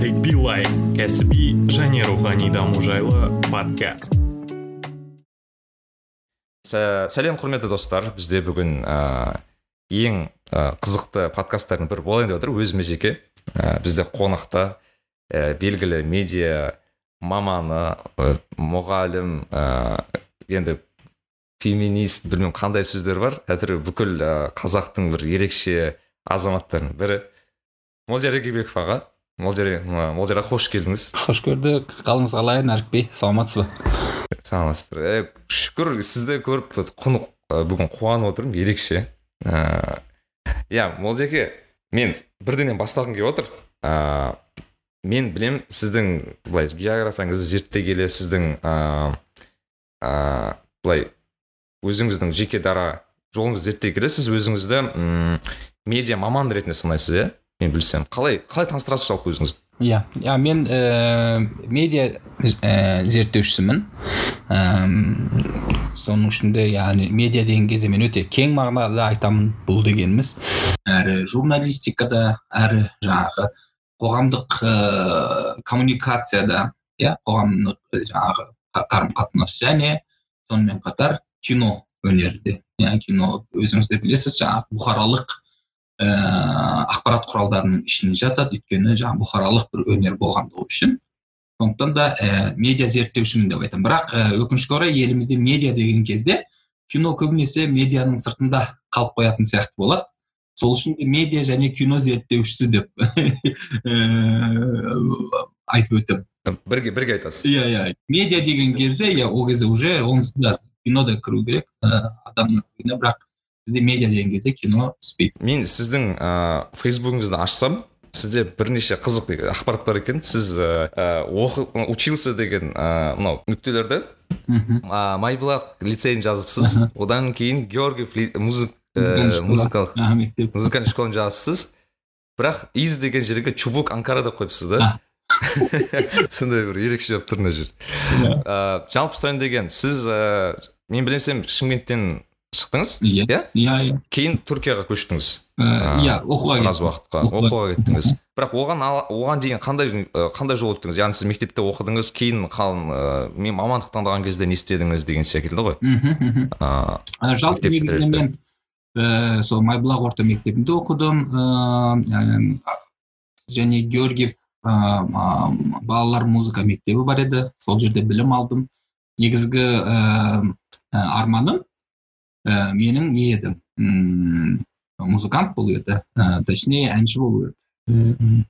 нарик билай кәсіби және рухани даму жайлы подкаст. Сәлем құрметті достар. Бізде бүгін ә, ең ә, қызықты подкасттардың бірі болайын деп отыр өзіме жеке. Ә, бізде қонақта ә, белгілі медиа маманы ә, мұғалім ә, енді феминист білмеймін қандай сөздер бар. Әйтеуір бүкіл ә, қазақтың бір ерекше азаматтарының бірі. Молдияр егебеков аға. Молдияр молдияр аға қош келдіңіз. Қош көрдік. Қалыңыз қалай нәрікбей саламатсыз ба? Саламатсыздар. Ә, шүкір сізді көріп құны бүгін қуанып отырмын ерекше. Ыыы иә молдеке мен бірдеңнен бастағым келіп отыр. Ыыы мен білем сіздің былай географияңызды зерттей келе сіздің ыыы былай өзіңіздің жеке дара жолыңызды зерттей келе сіз өзіңізді медиа маман ретінде санайсыз иә? Мен білсем. Қалай қалай таныстырасыз жалпы өзіңізді? Иә иә мен ә, медиа ә, зерттеушісімін. Ә, соның ішінде яғни медиа деген кезде мен өте кең мағынада айтамын бұл дегеніміз. Әрі журналистикада әрі жаңағы қоғамдық ә, коммуникацияда иә қоғамдық жаңағы қарым қатынас және сонымен қатар кино өнерде иә кино өзіңіз де білесіз жаңағы бұқаралық ә, ақпарат құралдарының ішіне жатады. Өйткені жаңағы бұқаралық бір өнер болғандығы үшін. Сондықтан да ә, медиа зерттеушімін деп айтамын. Бірақ ә, өкінішке орай елімізде медиа деген кезде кино көбінесе медианың сыртында қалып қоятын сияқты болады. Сол үшін де медиа және кино зерттеушісі деп айтып өтемін. Бірге бірге айтасыз. Иә иә. Медиа деген кезде иә ол кезде уже онсыз кино да кіру керек адамның бірақ бізде медиа деген кезде кино түспейді мен сіздің ыыы фейсбугіңізді ашсам сізде бірнеше қызық ақпарат бар екен. Сіз ыыы учился деген ыыы мынау нүктелерді майбұлақ лицейін жазыпсыз. Одан кейін георгиев музык музыкалық мектеп. музыкальный школаны жазыпсыз. Бірақ из деген жерге чубук анкара деп қойыпсыз да. Сондай бір ерекше болып тұр мына жер. Ыыы жалпы сұрайын деген сіз ыыы мен білсем шымкенттен шықтыңыз? Иә. Иә? Иә кейін түркияға көштіңіз. Иә оқуға біраз уақытқа. Оқуға кеттіңіз. Бірақ оған оған дейін қандай қандай жол өттіңіз? Яғни сіз мектепте оқыдыңыз кейін қалың мен мамандық таңдаған кезде не істедіңіз деген секілді ғой. Мхм жалпы негізінде мен сол майбұлақ орта мектебінде оқыдым. Және георгиев балалар музыка мектебі бар еді. Сол жерде білім алдым. Негізгі арманым ә, менің не еді м музыкант болу еді. Ә, точнее әнші болу еді.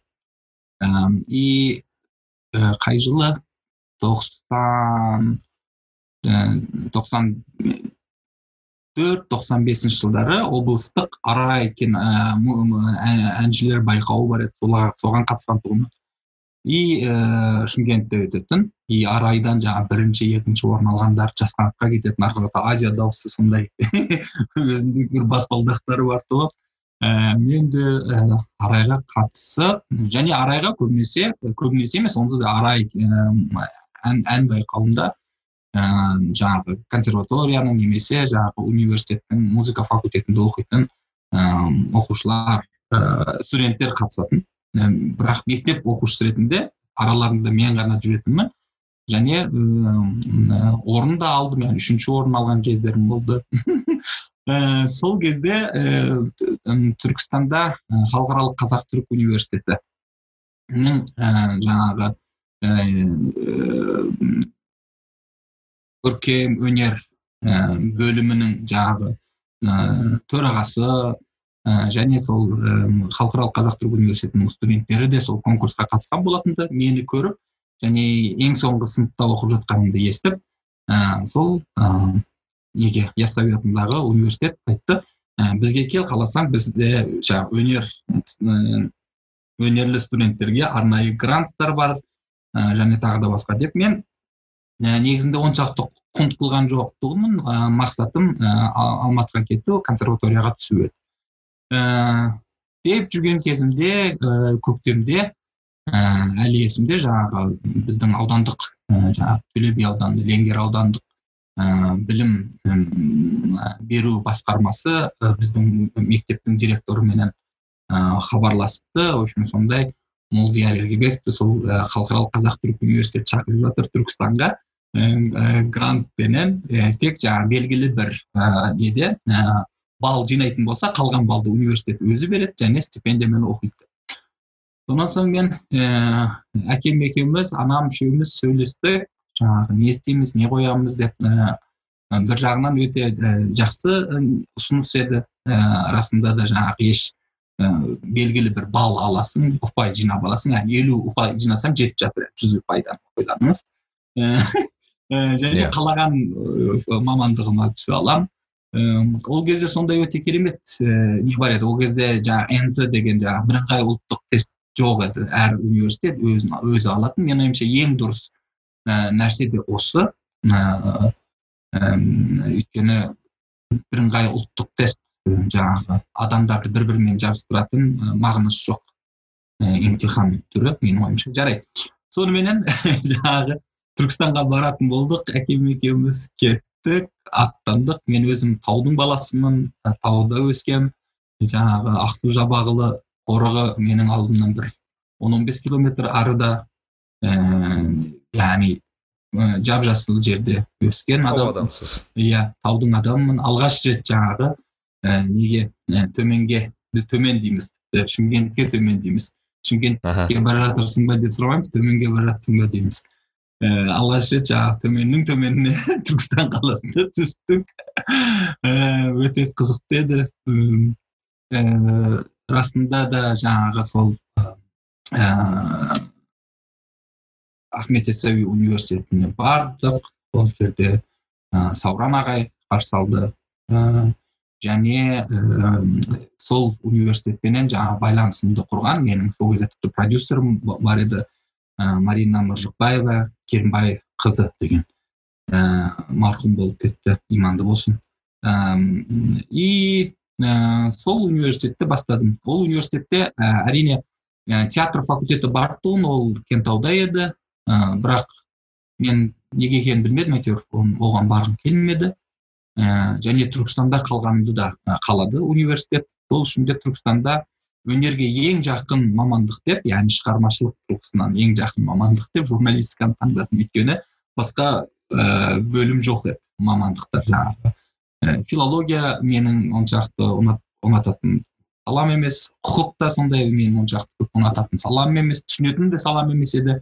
Ә, и ә, қай жылы? Тоқсан тоқсан төрт тоқсан бесінші жылдары облыстық ара екен әншілер байқауы бар еді. Соған қатысқан тұғынмын. И ә, шымкентте өтетін и арайдан жаңағы бірінші екінші орын алғандар жас кететін ары қарата азия дауысы сондай. Өзінің бір баспалдақтары бар тұғын ә, мен де ә, арайға қатысып және арайға көбінесе көбінесе емес онда да арай ә, ән, ән байқауында ә, жаңағы консерваторияның немесе жаңағы университеттің музыка факультетінде оқитын ә, оқушылар ә, студенттер қатысатын. Бірақ мектеп оқушысы ретінде араларында мен ғана жүретінмін. Және орын да алдым яғни үшінші орын алған кездерім болды. Ә, сол кезде ә, түркістанда халықаралық қазақ түрік университетінің ә, жаңағы ә, көркем өнер бөлімінің жаңағы төрағасы ә, және сол халықаралық қазақ түрік университетінің студенттері де сол конкурсқа қатысқан болатын мені көріп және ең соңғы сыныпта оқып жатқанымды естіп ә, сол ә, неге яссауи атындағы университет айтты ә, бізге кел қаласаң бізде жаңағы өнер өнерлі студенттерге арнайы гранттар бар ә, және тағы да басқа деп мен ә, негізінде оншалықты құнт қылған жоқ тұғынмын ә, мақсатым ә, алматыға кету консерваторияға түсу еді. Ә, деп жүрген кезімде ә, көктемде ә, әлі есімде жаңағы біздің аудандық ә, жаңағы төле би ауданы ленгер аудандық ә, білім ә, беру басқармасы ә, біздің мектептің директорыменен ә, хабарласыпты. В общем сондай молдияр ергебековті сол халықаралық қазақ түрік университеті шақырып жатыр түркістанға. Грантпенен тек жаңағы белгілі бір неде балл жинайтын болса қалған балды университет өзі береді және стипендиямен оқиды. Сонан соң мен әкем екеуміз анам үшеуміз сөйлестік жаңағы не істейміз не қоямыз деп бір жағынан өте жақсы ұсыныс еді. Расында да жаңағы еш белгілі бір балл аласың ұпай жинап аласың. Яғни елу ұпай жинасам жетіп жатыр жүз ұпайдан ойланыңыз және иә. қалаған мамандығыма түсе аламын ол кезде сондай өте керемет не бар еді. Ол кезде жаңағы нт деген жаңағы бірыңғай ұлттық тест жоқ еді. Әр университет өзін өзі алатын. Менің ойымша ең дұрыс нәрсе де осы. Өйткені бірыңғай ұлттық тест жаңағы адамдарды бір бірімен жарыстыратын мағынасы жоқ емтихан түрі менің ойымша жарайды. Соныменен жаңағы түркістанға баратын болдық әкем екеуміз кеттік аттандық. Мен өзім таудың баласымын тауда өскем жаңағы ақсу жабағылы қорығы менің алдымнан бір он он бес километр арыда яғни жап жасыл жерде өскен адам. адамсыз. Иә таудың адамымын. Алғаш рет жаңағы ә, неге ә, төменге біз төмен дейміз шымкентке төмен дейміз. Шымкентке бара жатырсың ба деп сұрамаймыз төменге бара жатсың ба дейміз. Ә, алғаш рет жаңағы төменнің төменіне түркістан қаласына түстік. Ә, өте қызықты еді. Ә, расында да жаңағы сол ахмет яссауи университетіне бардық. Ол жерде ә, сауран ағай қарсы алды. Ә, және ә, сол университетпенен жаңағы байланысымды құрған менің сол кезде тіпті продюсерім бар еді. Ә, марина мыржықбаева керімбаев қызы деген ә, марқұм болып кетті иманды болсын. И ә, сол университетті бастадым. Ол университетте ә, әрине ә, театр факультеті бар тұғын ол кентауда еді. Ә, бірақ мен неге екенін білмедім әйтеуір оған барғым келмеді. Ә, және түркістанда қалғанымды да қалады университет. Сол үшін де түркістанда өнерге ең жақын мамандық деп яғни шығармашылық тұрғысынан ең жақын мамандық деп журналистиканы таңдадым. Өйткені басқа ә, бөлім жоқ еді мамандықтар жаңағы. Филология менің оншалықты ұнататын салам емес. Құқық та сондай менің оншалықты көп ұнататын салам емес түсінетін де салам емес еді.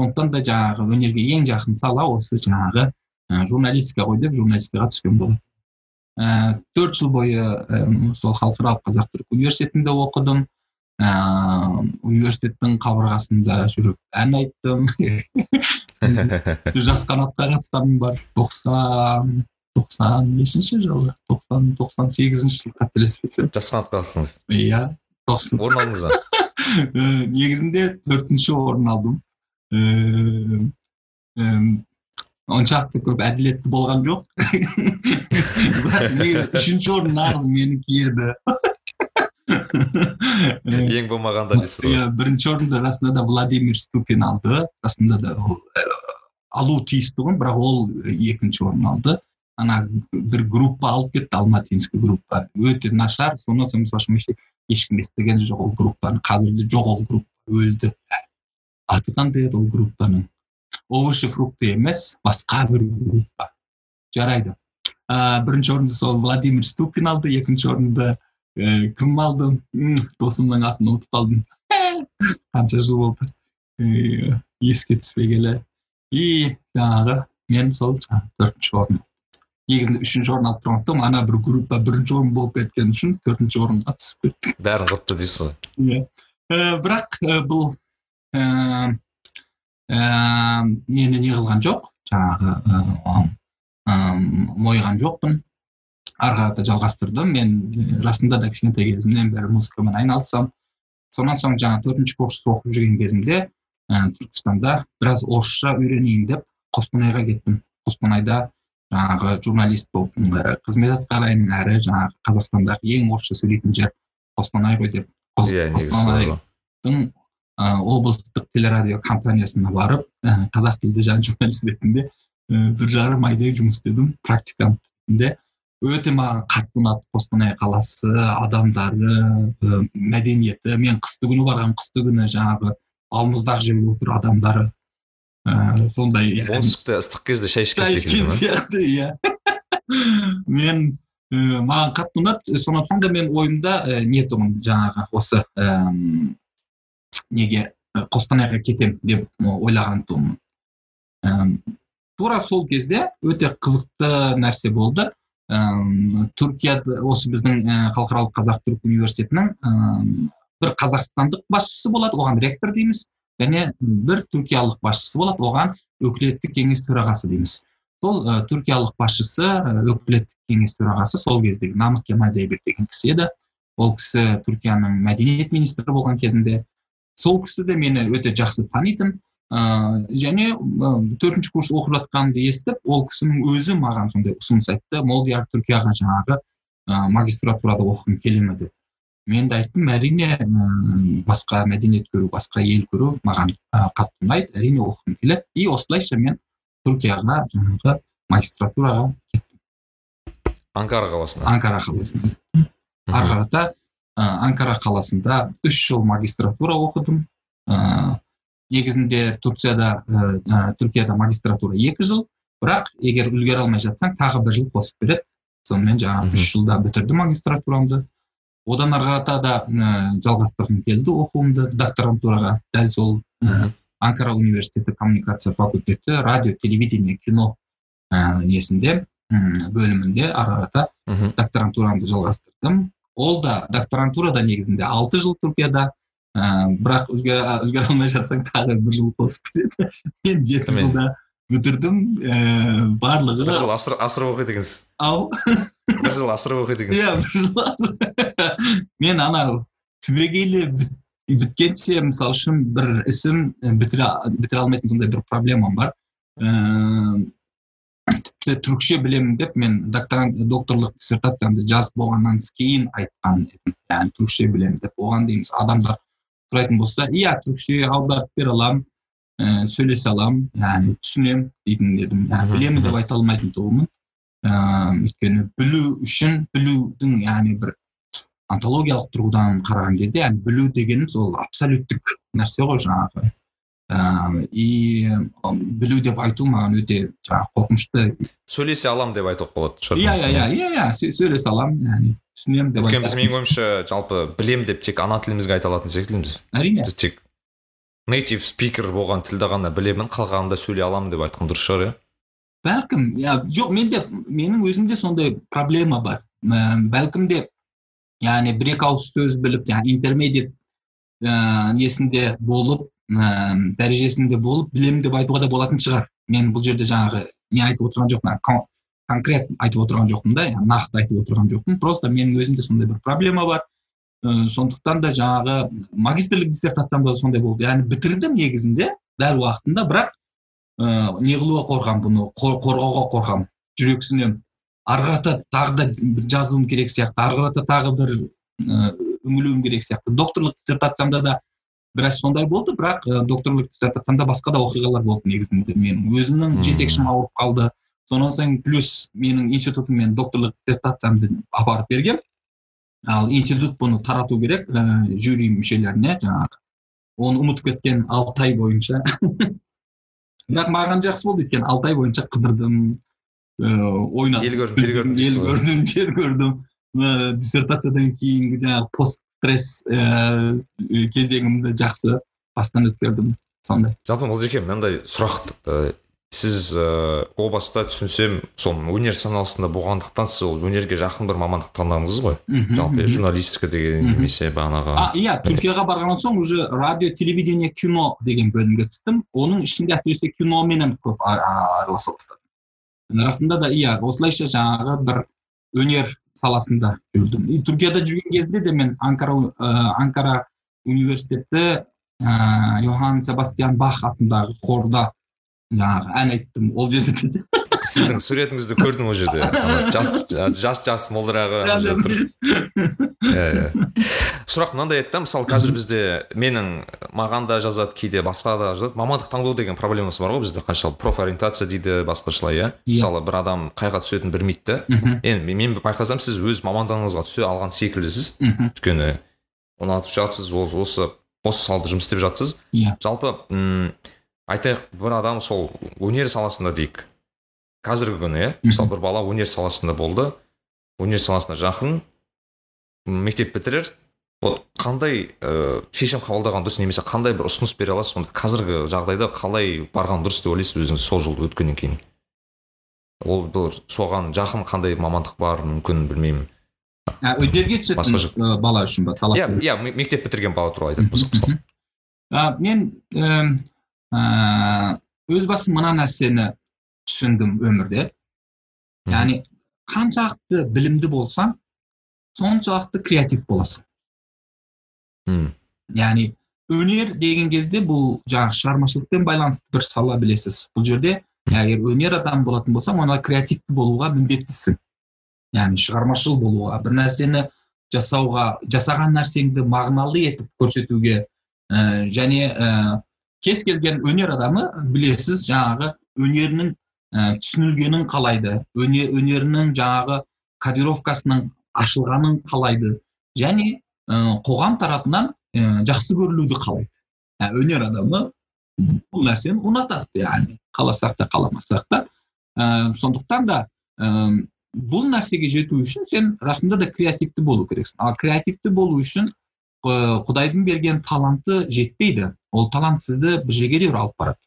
Сондықтан да жаңағы өнерге ең жақын сала осы жаңағы ә, журналистика ғой деп журналистикаға түскен болатын ә, төрт жыл бойы ә, сол халықаралық қазақ түрік университетінде оқыдым. Ә, университеттің қабырғасында жүріп ән айттым. Жас қанатқа қатысқаным бар тоқсан тоқсан нешінші жылы тоқсан тоқсан сегізінші жылы қателеспесем. Жас қанатқа қатыстыңыз иә орын алдыңыз ба? Негізінде төртінші орын алдым. Оншалықты көп әділетті болған жоқ. Үшінші орын нағыз менікі еді. Ең болмағанда дейсіз ғой. иә бірінші орынды расында да владимир ступин алды. Расында да ол алу тиіс тұғын бірақ ол екінші орын алды. Ана бір группа алып кетті алматинский группа. Өте нашар соң мысалы үшін ешкім естіген жоқ ол группаны. Қазір де жоқ ол группа өлді. Аты қандай еді ол группаның? Овощи фрукты емес басқа бір группа. Жарайды. Ә, бірінші орынды сол владимир ступин алды екінші орынды ә, кім алды? Досымның атын ұмытып қалдым. Қанша жыл болды. Ә, еске түспегелі и жаңағы мен сол төртінші орын негізінде үшінші орын алып тұрған тұғым ана бір группа бірінші орын болып кеткен үшін төртінші орынға түсіп кеттім бәрін құртты дейсіз ғой. Иә. Бірақ бұл ә, мені не қылған жоқ. Жаңағы мойыған жоқпын. Ары қарата жалғастырдым. Мен расында да кішкентай кезімнен бері музыкамен айналысамын сонан соң жаңағы төртінші курста оқып жүрген кезімде ә, түркістанда біраз орысша үйренейін деп қостанайға кеттім. Қостанайда жаңағы журналист болып қызмет атқарайын әрі жаңағы қазақстандағы ең орысша сөйлейтін жер қостанай ғой деп иә қостанайдың ә, облыстық телерадио компаниясына барып ә, қазақ тілді жаңа журналист ретінде ә, бір жарым айдай жұмыс істедім практикант ретінде. Өте маған қатты ұнады қостанай қаласы адамдары ә, мәдениеті. Мен қысты күні барғанмын қысты күні жаңағы балмұздақ жеп отыр адамдары. Ыыы сондай оңтүстікте ыстық кезде шай ішкен секілді сияқты иә. Мен маған қатты ұнады. Сондықтан да мен ойымда не тұғын жаңағы осы неге қостанайға кетем деп ойлаған тұғынмын. Тура сол кезде өте қызықты нәрсе болды. Ыыы түркияда осы біздің халықаралық қазақ түрік университетінің бір қазақстандық басшысы болады. Оған ректор дейміз. Және бір түркиялық басшысы болады. Оған өкілеттік кеңес төрағасы дейміз. Сол ә, түркиялық басшысы өкілеттік кеңес төрағасы сол кездегі намык кемал зайбек деген кісі еді. Ол кісі түркияның мәдениет министрі болған кезінде. Сол кісі де мені өте жақсы танитын ыыы және төртінші курс оқып жатқанымды естіп ол кісінің өзі маған сондай ұсыныс айтты. Молдияр түркияға жаңағы ә, магистратурада оқығым келе ме деп. Мен де айттым әрине басқа мәдениет көру басқа ел көру маған қатты ұнайды. Әрине оқығым келеді. И осылайша мен түркияға жаңағы магистратураға кеттім. Анкара қаласына? Анкара қаласына ары қарата анкара қаласында үш жыл магистратура оқыдым. Негізінде турцияда ә, түркияда магистратура екі жыл. Бірақ егер үлгере алмай жатсаң тағы бір жыл қосып береді. Сонымен жаңағы үш жылда бітірдім магистратурамды. Одан ары қарата да ә, жалғастырғым келді оқуымды докторантураға. Дәл сол ә, анкара университеті коммуникация факультеті радио телевидение кино ә, несінде бөлімінде ары қарата докторантурамды жалғастырдым. Ол да докторантура да негізінде алты жыл түркияда ә, бірақ үлгере алмай жатсаң тағы бір жыл қосып береді мен жеті жылда бітірдім ііі барлығы бір жыл асырып оқиды екенсіз. Ау. бір жыл асырып оқиды екенсіз иә бір жыл мен анау түбегейлі біткенше мысалы үшін бір ісім бітіре бітіре алмайтын сондай бір проблемам бар. Ііі тіпті түрікше білемін деп мен докторант докторлық диссертациямды жазып болғаннан кейін айтқан едім. Яғни түрікше білемін деп. Оған дейін адамдар сұрайтын болса иә түрікше аударып бере аламын ә, сөйлесе аламын яғни түсінемін дейтін едім. Яғни білемін деп айта алмайтын тұғынмын. Ыыы өйткені білу үшін білудің яғни бір антологиялық тұрғыдан қараған кезде яғни білу дегеніміз ол абсолюттік нәрсе ғой жаңағы. Ыыы и білу деп айту маған өте жаңағы қорқынышты. Сөйлесе аламын деп айтуға болады шығар иә иә иә иә сөйлесе аламын яғни түсінемін деп өйткені біз менің ойымша жалпы білем деп тек ана тілімізге айта алатын секілдіміз әрине. Біз тек нейтив спикер болған тілді ғана білемін қалғанында сөйлей аламын деп айтқан дұрыс шығар иә. Бәлкім иә жоқ менде менің өзімде сондай проблема бар бәлкім де яғни бір екі ауыз сөз біліп яғни интермедиат ә, несінде болып ә, дәрежесінде болып білемін деп айтуға да болатын шығар мен бұл жерде жаңағы не айтып отырған жоқпын конкрет айтып отырған жоқпын да нақты айтып отырған жоқпын просто менің өзімде сондай бір проблема бар сондықтан да жаңағы магистрлік диссертациямда сондай болды яғни бітірдім негізінде дәл уақытында бірақ не қылуға қорқамын бұны қор, қорғауға қорқамын жүрексінемін ары қарата тағы да жазуым керек сияқты ары қарата тағы бір ә, үңілуім керек сияқты. Докторлық диссертациямда да біраз сондай болды бірақ ә, докторлық диссертациямда басқа да оқиғалар болды негізінде менің. Өзімнің жетекшім ауырып қалды. Сонан соң плюс менің институтым мен докторлық диссертациямды апарып берген ал институт бұны тарату керек ә, жюри мүшелеріне жаңағы. Оны ұмытып кеткен алты ай бойынша. бірақ маған жақсы болды өйткені алты ай бойынша қыдырдым ыыы э, ойнадым. Ел көрдім жер көрдім. ел көрдім жер көрдім. Диссертациядан кейінгі жаңағы пост стресс ііі кезеңімді жақсы бастан өткердім сондай. Жалпы молдеке мынандай сұрақ сіз ыыы о баста түсінсем сол өнер саналысында болғандықтан сіз ол өнерге жақын бір мамандық таңдадыңыз ғой. Жалпы журналистика деген немесе бағанағы а иә түркияға барғаннан соң уже радио телевидение кино деген бөлімге түстім. Оның ішінде әсіресе киноменен көп араласа бастадым. Расында да иә осылайша жаңағы бір өнер саласында жүрдім. И түркияда жүрген кезде де мен анкара ә, анкара университеті ә, йохан себастьян бах атындағы хорда жаңағы ән айттым ол жерде сіздің суретіңізді көрдім ол жерде жас жас молдырағы иә иә сұрақ мынандай еді да мысалы қазір бізде менің маған да жазады кейде басқа да жазады мамандық таңдау деген проблемасы бар ғой бізде қаншалық профориентация дейді басқашалай иә мысалы бір адам қайға түсетінін білмейді да енді мен байқасам сіз өз мамандығыңызға түсе алған секілдісіз өйткені ұнатып жатсыз осы осы салада жұмыс істеп жатсыз иә жалпы айтайық бір адам сол өнер саласында дейік. Қазіргі күні иә мысалы бір бала өнер саласында болды өнер саласына жақын мектеп бітірер вот қандай ә, шешім қабылдаған дұрыс немесе қандай бір ұсыныс бере аласыз сонда қазіргі жағдайда қалай барған дұрыс деп ойлайсыз өзіңіз сол жолды өткеннен кейін? Ол бір соған жақын қандай мамандық бар мүмкін білмеймін. Өнерге түсетін бала үшін ба талап иә иә мектеп бітірген бала туралы айтатын болсақ мысалы. Мен өз басым мына нәрсені түсіндім өмірде яғни қаншалықты білімді болсаң соншалықты креатив боласың мм яғни өнер деген кезде бұл жаңағы шығармашылықпен байланысты бір сала білесіз бұл жерде егер өнер адамы болатын болсаң онда креативті болуға міндеттісің яғни шығармашыл болуға бір нәрсені жасауға жасаған нәрсеңді мағыналы етіп көрсетуге ә, және ә, кез келген өнер адамы білесіз жаңағы өнерінің ә, түсінілгенін қалайды өне, өнерінің жаңағы кодировкасының ашылғанын қалайды. Және ә, қоғам тарапынан ә, жақсы көрілуді қалайды. Ә, өнер адамы бұл нәрсені ұнатады яғни қаласақ та қаламасақ та. Ә, сондықтан да ә, бұл нәрсеге жету үшін сен расында да креативті болу керексің. Ал креативті болу үшін құдайдың берген таланты жетпейді. Ол талант сізді бір жерге де алып барады.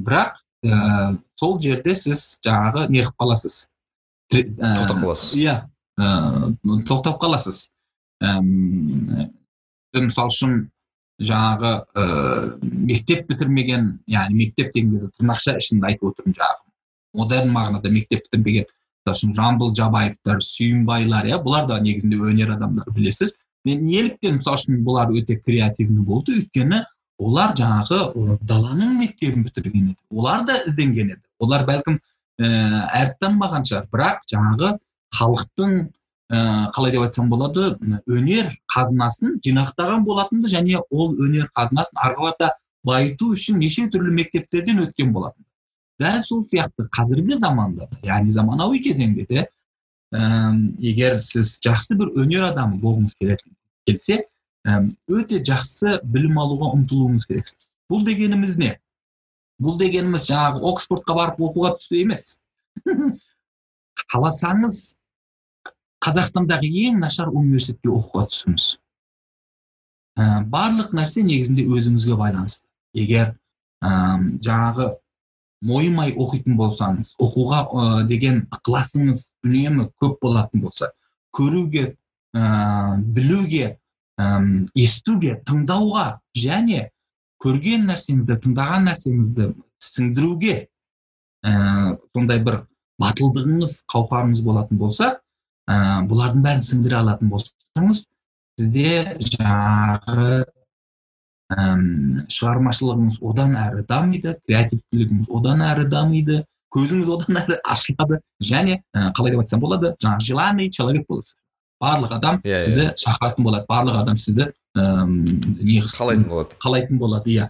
Бірақ ә, сол жерде сіз жаңағы не қылып қаласыз? Тоқтап қаласыз. иә тоқтап қаласыз. Мысалы үшін жаңағы ә, мектеп бітірмеген яғни мектеп деген кезде тырнақша ішінде айтып отырмын жаңағы. Модерн мағынада мектеп бітірмеген үшін жамбыл жабаевтар сүйінбайлар иә бұлар да негізінде өнер адамдары білесіз. Мен неліктен мысалы үшін бұлар өте креативный болды өйткені олар жаңағы даланың мектебін бітірген еді. Олар да ізденген еді. Олар бәлкім ііі ә, әріп шығар. Бірақ жаңағы халықтың ә, қалай деп айтсам болады өнер қазынасын жинақтаған болатын және ол өнер қазынасын ары қарата байыту үшін неше түрлі мектептерден өткен болатын. Дәл сол сияқты қазіргі заманда яғни заманауи кезеңде де егер сіз жақсы бір өнер адамы болғыңыз келетін келсе өте жақсы білім алуға ұмтылуыңыз керексіз бұл дегеніміз не бұл дегеніміз жаңағы оксфордқа барып оқуға түсу емес қаласаңыз қазақстандағы ең нашар университетке оқуға түсіңіз ә, барлық нәрсе негізінде өзіңізге байланысты егер ә, жаңағы мойымай оқитын болсаңыз оқуға ә, деген ықыласыңыз үнемі көп болатын болса көруге ә, білуге ә, естуге тыңдауға және көрген нәрсеңізді тыңдаған нәрсеңізді сіңдіруге ә, сондай бір батылдығыңыз қауқарыңыз болатын болса ә, бұлардың бәрін сіңдіре алатын болсаңыз сізде жаңағы шығармашылығыңыз одан әрі дамиды креативтілігіңіз одан әрі дамиды көзіңіз одан әрі ашылады және ә, қалай деп айтсам болады жаңағы желанный человек боласыз. Барлық адам yeah, иә, сізді yeah. Иә. шақыратын болады. Барлық адам сізді ііі қалайтын болады. қалайтын болады иә.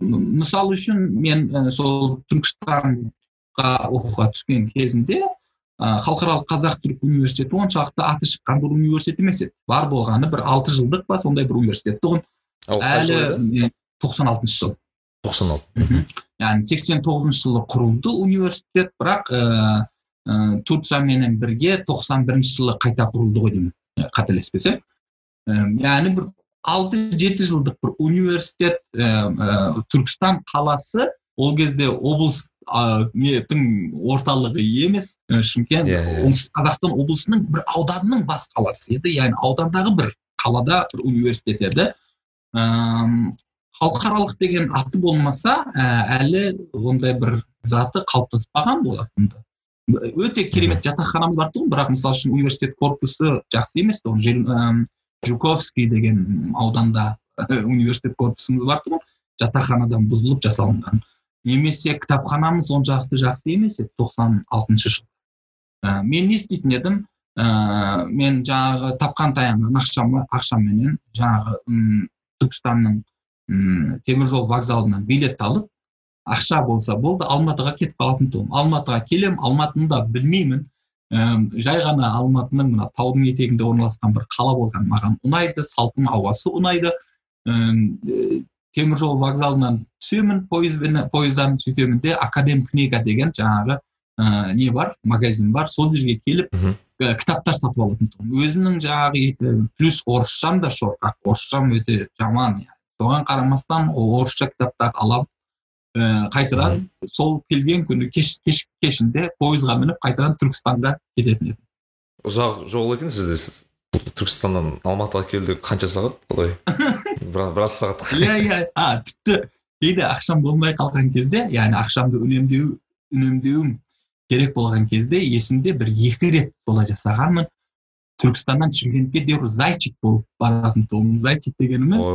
Мысалы үшін мен сол түркістанға оқуға түскен кезінде ә, халықаралық қазақ түрік университеті оншалықты аты шыққан бір университет емес еді. Бар болғаны бір алты жылдық па сондай бір университет тұғын әлі тоқсан алтыншы жыл. тоқсан алты. Яғни сексен тоғызыншы жылы құрылды университет бірақ ыыы ә, турцияменен бірге тоқсан бірінші жылы қайта құрылды ғой деймін қателеспесем. Яғни бір алты жеті жылдық бір университет ә, түркістан қаласы ол кезде облыс нетің орталығы емес шымкент yeah, yeah. оңтүстік қазақстан облысының бір ауданның бас қаласы еді. Яғни аудандағы бір қалада бір университет еді. Халықаралық деген аты болмаса әлі ондай бір заты қалыптаспаған болатын өте керемет жатақханамыз бар тұғын бірақ мысалы үшін университет корпусы жақсы емес тұғын. Жуковский деген ауданда университет корпусымыз бар тұғын. Жатақханадан бұзылып жасалынған. Немесе кітапханамыз оншалықты жақсы емес еді тоқсан алтыншы жыл. Ә, мен не істейтін едім? Ә, мен жаңағы тапқан таянған ақшам, ақшаменен жаңағы түркістанның теміржол вокзалынан билет алып ақша болса болды алматыға кетіп қалатын тұғым. Алматыға келем алматыны да білмеймін. Ііі жай ғана алматының мына таудың етегінде орналасқан бір қала болған маған ұнайды салқын ауасы ұнайды. Темір жол вокзалынан түсемін пойызбен пойыздан сөйтемін де академ книга деген жаңағы ә, не бар магазин бар. Сол жерге келіп ә, кітаптар сатып алатын тұғынмын өзімнің жаңағы плюс орысшам да шорқақ. Орысшам өте жаман соған қарамастан орысша кітаптарды аламын қайтадан сол келген күні кеш, кеш кешінде пойызға мініп қайтадан түркістанға кететін едім ұзақ жол екен сізде түркістаннан алматыға келуде қанша сағат қалай біраз сағат иә иә а тіпті кейде ақшам болмай қалған кезде яғни ақшамды үнемдеу үнемдеуім керек болған кезде есімде бір екі рет солай жасағанмын. Түркістаннан шымкентке дереу зайчик болып баратын тұғым зайчик дегеніміз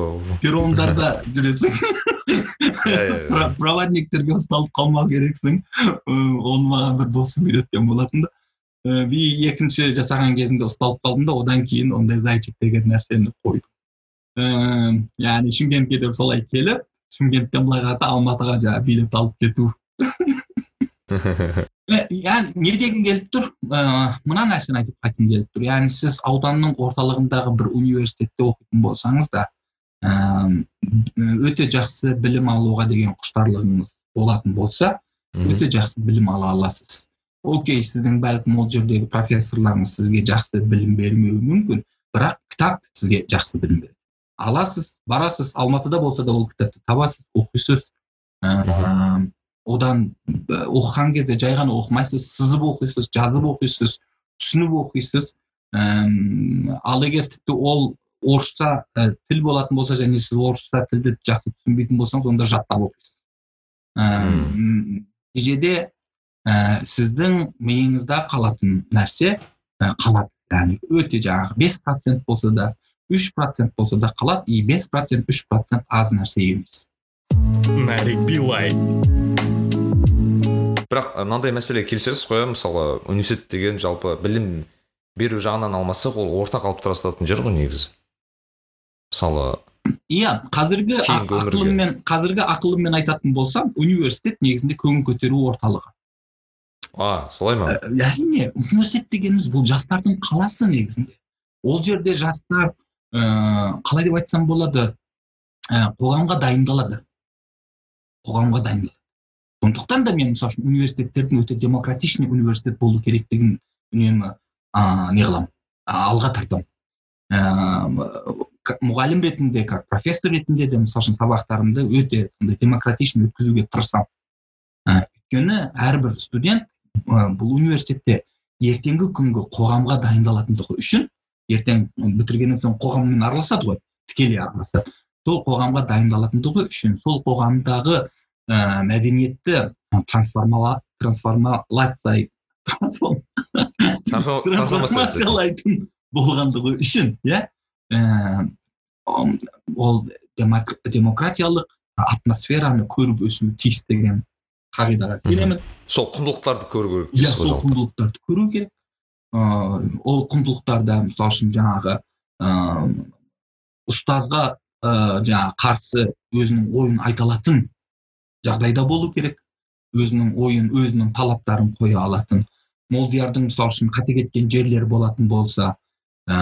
перрондарда жүресің. проводниктерге ұсталып қалмау керексің оны маған бір досым үйреткен болатын да. Би екінші жасаған кезімде ұсталып қалдым да одан кейін ондай зайчик деген нәрсені қойдым. Яғни шымкентке де солай келіп шымкенттен былай қарата алматыға жаңағы билет алып кету. Яғни не дегім келіп тұр? Мына нәрсені айтып келіп тұр. Яғни сіз ауданның орталығындағы бір университетте оқитын болсаңыз да өте жақсы білім алуға деген құштарлығыңыз болатын болса өте жақсы білім ала аласыз. Окей сіздің бәлкім ол жердегі профессорларыңыз сізге жақсы білім бермеуі мүмкін бірақ кітап сізге жақсы білім береді. Аласыз барасыз алматыда болса да ол кітапты табасыз оқисыз. Одан оқыған кезде жай ғана оқымайсыз сызып оқисыз жазып оқисыз түсініп оқисыз. Ал егер тіпті ол орысша тіл болатын болса және сіз орысша тілді жақсы түсінбейтін болсаңыз онда жаттап оқисыз. Нәтижеде ә, сіздің миыңызда қалатын нәрсе ә, қалады. Яғни өте жаңағы бес процент болса да үш процент болса да қалады. И бес процент үш процент аз нәрсе емес. Нарик билай бірақ мынандай мәселеге келісесіз қой мысалы университет деген жалпы білім беру жағынан алмасақ ол орта қалыптастыратын жер ғой негізі. Мысалы иә қазіргі ақылыммен қазіргі ақылыммен айтатын болсам университет негізінде көңіл көтеру орталығы. А солай ма? Әрине университет дегеніміз бұл жастардың қаласы негізінде. Ол жерде жастар ә, қалай деп айтсам болады ә, қоғамға дайындалады. Қоғамға дайындалады. Сондықтан да мен мысалы үшін университеттердің өте демократичный университет болу керектігін үнемі ә, не қыламын алға тартамын. Мұғалім ретінде как профессор ретінде де мысалы үшін сабақтарымды өте сондай демократичный өткізуге тырысамын. Ә, өйткені әрбір студент ә, бұл университетте ертеңгі күнгі қоғамға дайындалатындығы үшін ертең бітіргеннен соң қоғаммен араласады ғой тікелей араласады. Сол қоғамға дайындалатындығы үшін сол қоғамдағы ә, мәдениетті трансформалация трансформациялайтын болғандығы үшін иә? Ол демократиялық атмосфераны көріп өсуі тиіс деген қағидаға сенемін сол құндылықтарды көру керек иә сол құндылықтарды көру керек. Ыыы ол құндылықтарда мысалы үшін жаңағы ыыы ұстазға ыыы жаңағы қарсы өзінің ойын айта алатын жағдайда болу керек. Өзінің ойын өзінің талаптарын қоя алатын. Молдиярдың мысалы үшін қате кеткен жерлері болатын болса ә,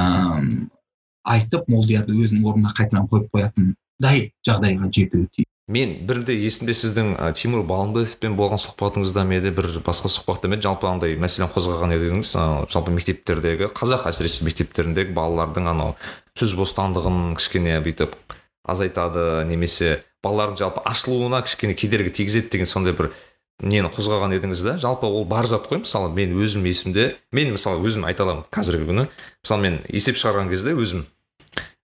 айтып молдиярды өзінің орнына қайтадан қойып қоятындай жағдайға жетуі тиіс. Мен бірде есімде сіздің ә, тимур балымбетовпен болған сұхбатыңызда ма еді? бір басқа сұхбатта ма жалпы андай мәселені қозғаған едіңіз ә, жалпы мектептердегі қазақ әсіресе мектептеріндегі балалардың анау сөз бостандығын кішкене бүйтіп азайтады немесе балалардың жалпы ашылуына кішкене кедергі тигізеді деген сондай бір нені қозғаған едіңіз да? Жалпы ол бар зат қой мысалы мен өзім есімде мен мысалы өзім айта аламын қазіргі күні. Мысалы мен есеп шығарған кезде өзім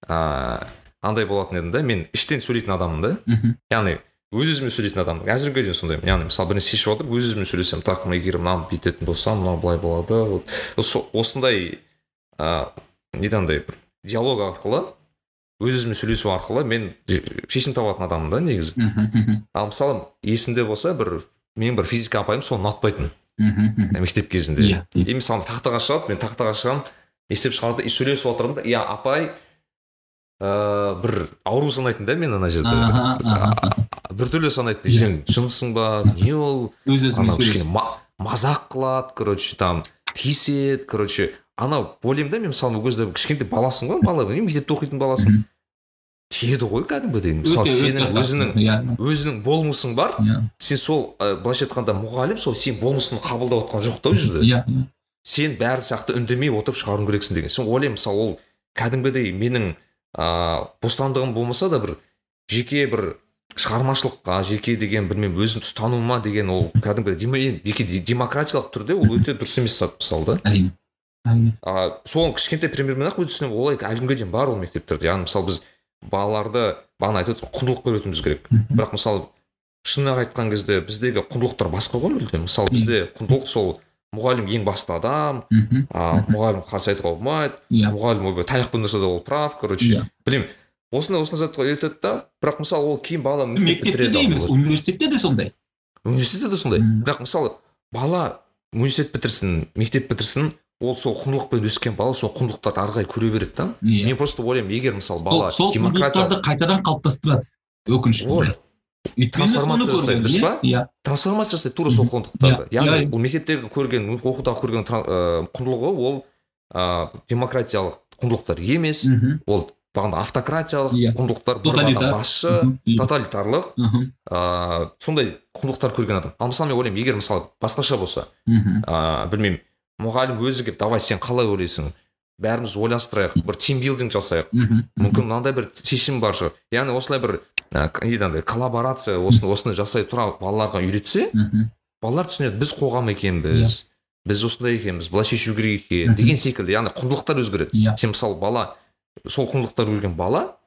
ыыы андай болатын едім да мен іштен сөйлейтін адаммын да. Яғни өз өзіме сөйлейтін адаммын әзірге дейін сондаймын яғни мысалы бір нәрсе шешіп отырып өз өзіме сөйлесемін так егер мынаны бүйтетін болсам мынау былай болады осындай ыыы неден андай бір диалог арқылы өз өзіме сөйлесу арқылы мен шешім табатын адаммын да негізі. Ал мысалы есімде болса бір менің бір физика апайым соны ұнатпайтын мектеп кезінде иә и мысалы тақтаға шығады мен тақтаға шығамын есеп шығарды и сөйлесіп отырмын да. Иә апай ыыы бір ауру санайтын да мен ана жерде. Біртүрлі санайтын сен жындысың ба? Не ол? Өз өзімен кішкене мазақ қылады короче там тиіседі короче. Анау ойлаймын да мен мысалы ол кезде кішкентай баласың ғой бала. Мектепте оқитын баласың? Тиеді ғой кәдімгідей. Мысалы сенің өзіңнің иә. өзіңнің болмысың бар. Иә. Сен сол ә, былайша айтқанда мұғалім сол сен болмысыңды қабылдап отқан жоқ та ол жерде. Иә сен бәрі сияқты үндемей отырып шығаруың керексің деген. Сен ойлаймын мысалы ол кәдімгідей менің ыыы бостандығым болмаса да бір жеке бір шығармашылыққа жеке деген білмеймін өзімді ұстануыма деген ол кәдімгі жеке демократиялық түрде ол өте дұрыс емес зат мысалы да. Әрине. Әрине. А соны кішкентай примермен ақ түсінемін олай әлі күнге дейін бар ол мектептерде. Яғни мысалы біз балаларды бағана айтып құндылыққа үйретуіміз керек. Бірақ мысалы шынын айтқан кезде біздегі құндылықтар басқа ғой мүлдем. Мысалы бізде құндылық сол мұғалім ең басты адам а мұғалім қарсы айтуға болмайды иә. мұғалім ойбай таяқпен ұрса да ол прав короче. Иә. Білмеймін. Осындай осындай затқа үйретеді да бірақ мысалы ол кейін бала мектепте де емес университетте де сондай. Университетте де сондай. Бірақ мысалы бала университет бітірсін мектеп бітірсін ол сол құндылықпен өскен бала сол құндылықтарды ары қарай көре береді да. Yeah. Иә. мен просто ойлаймын егер мысалы бала сол қайтадан қалыптастырады өкінішке трансформация жасайды дұрыс па иә трансформация жасайды тура сол құндылықтарды. Яғни ол мектептегі көрген оқудағы көрген құндылығы ол ыыы демократиялық құндылықтар емес. Ол бағана автократиялық yeah. құндылықтар бір басшы тоталитарлық. Ыыы сондай құндылықтар көрген адам. Ал мысалы мен ойлаймын егер мысалы басқаша болса ыыы білмеймін мұғалім өзі келіп давай сен қалай ойлайсың? Бәріміз ойластырайық бір тимбилдинг жасайық. Мүмкін мынандай бір шешім бар шығар. Яғни осылай бір не андай коллаборация осыны осыны жасай тұра балаларға үйретсе балалар түсінеді біз қоғам екенбіз біз осындай екенбіз былай шешу керек екен деген секілді. Яғни құндылықтар өзгереді. Иә. Сен мысалы бала сол құндылықтар көрген бала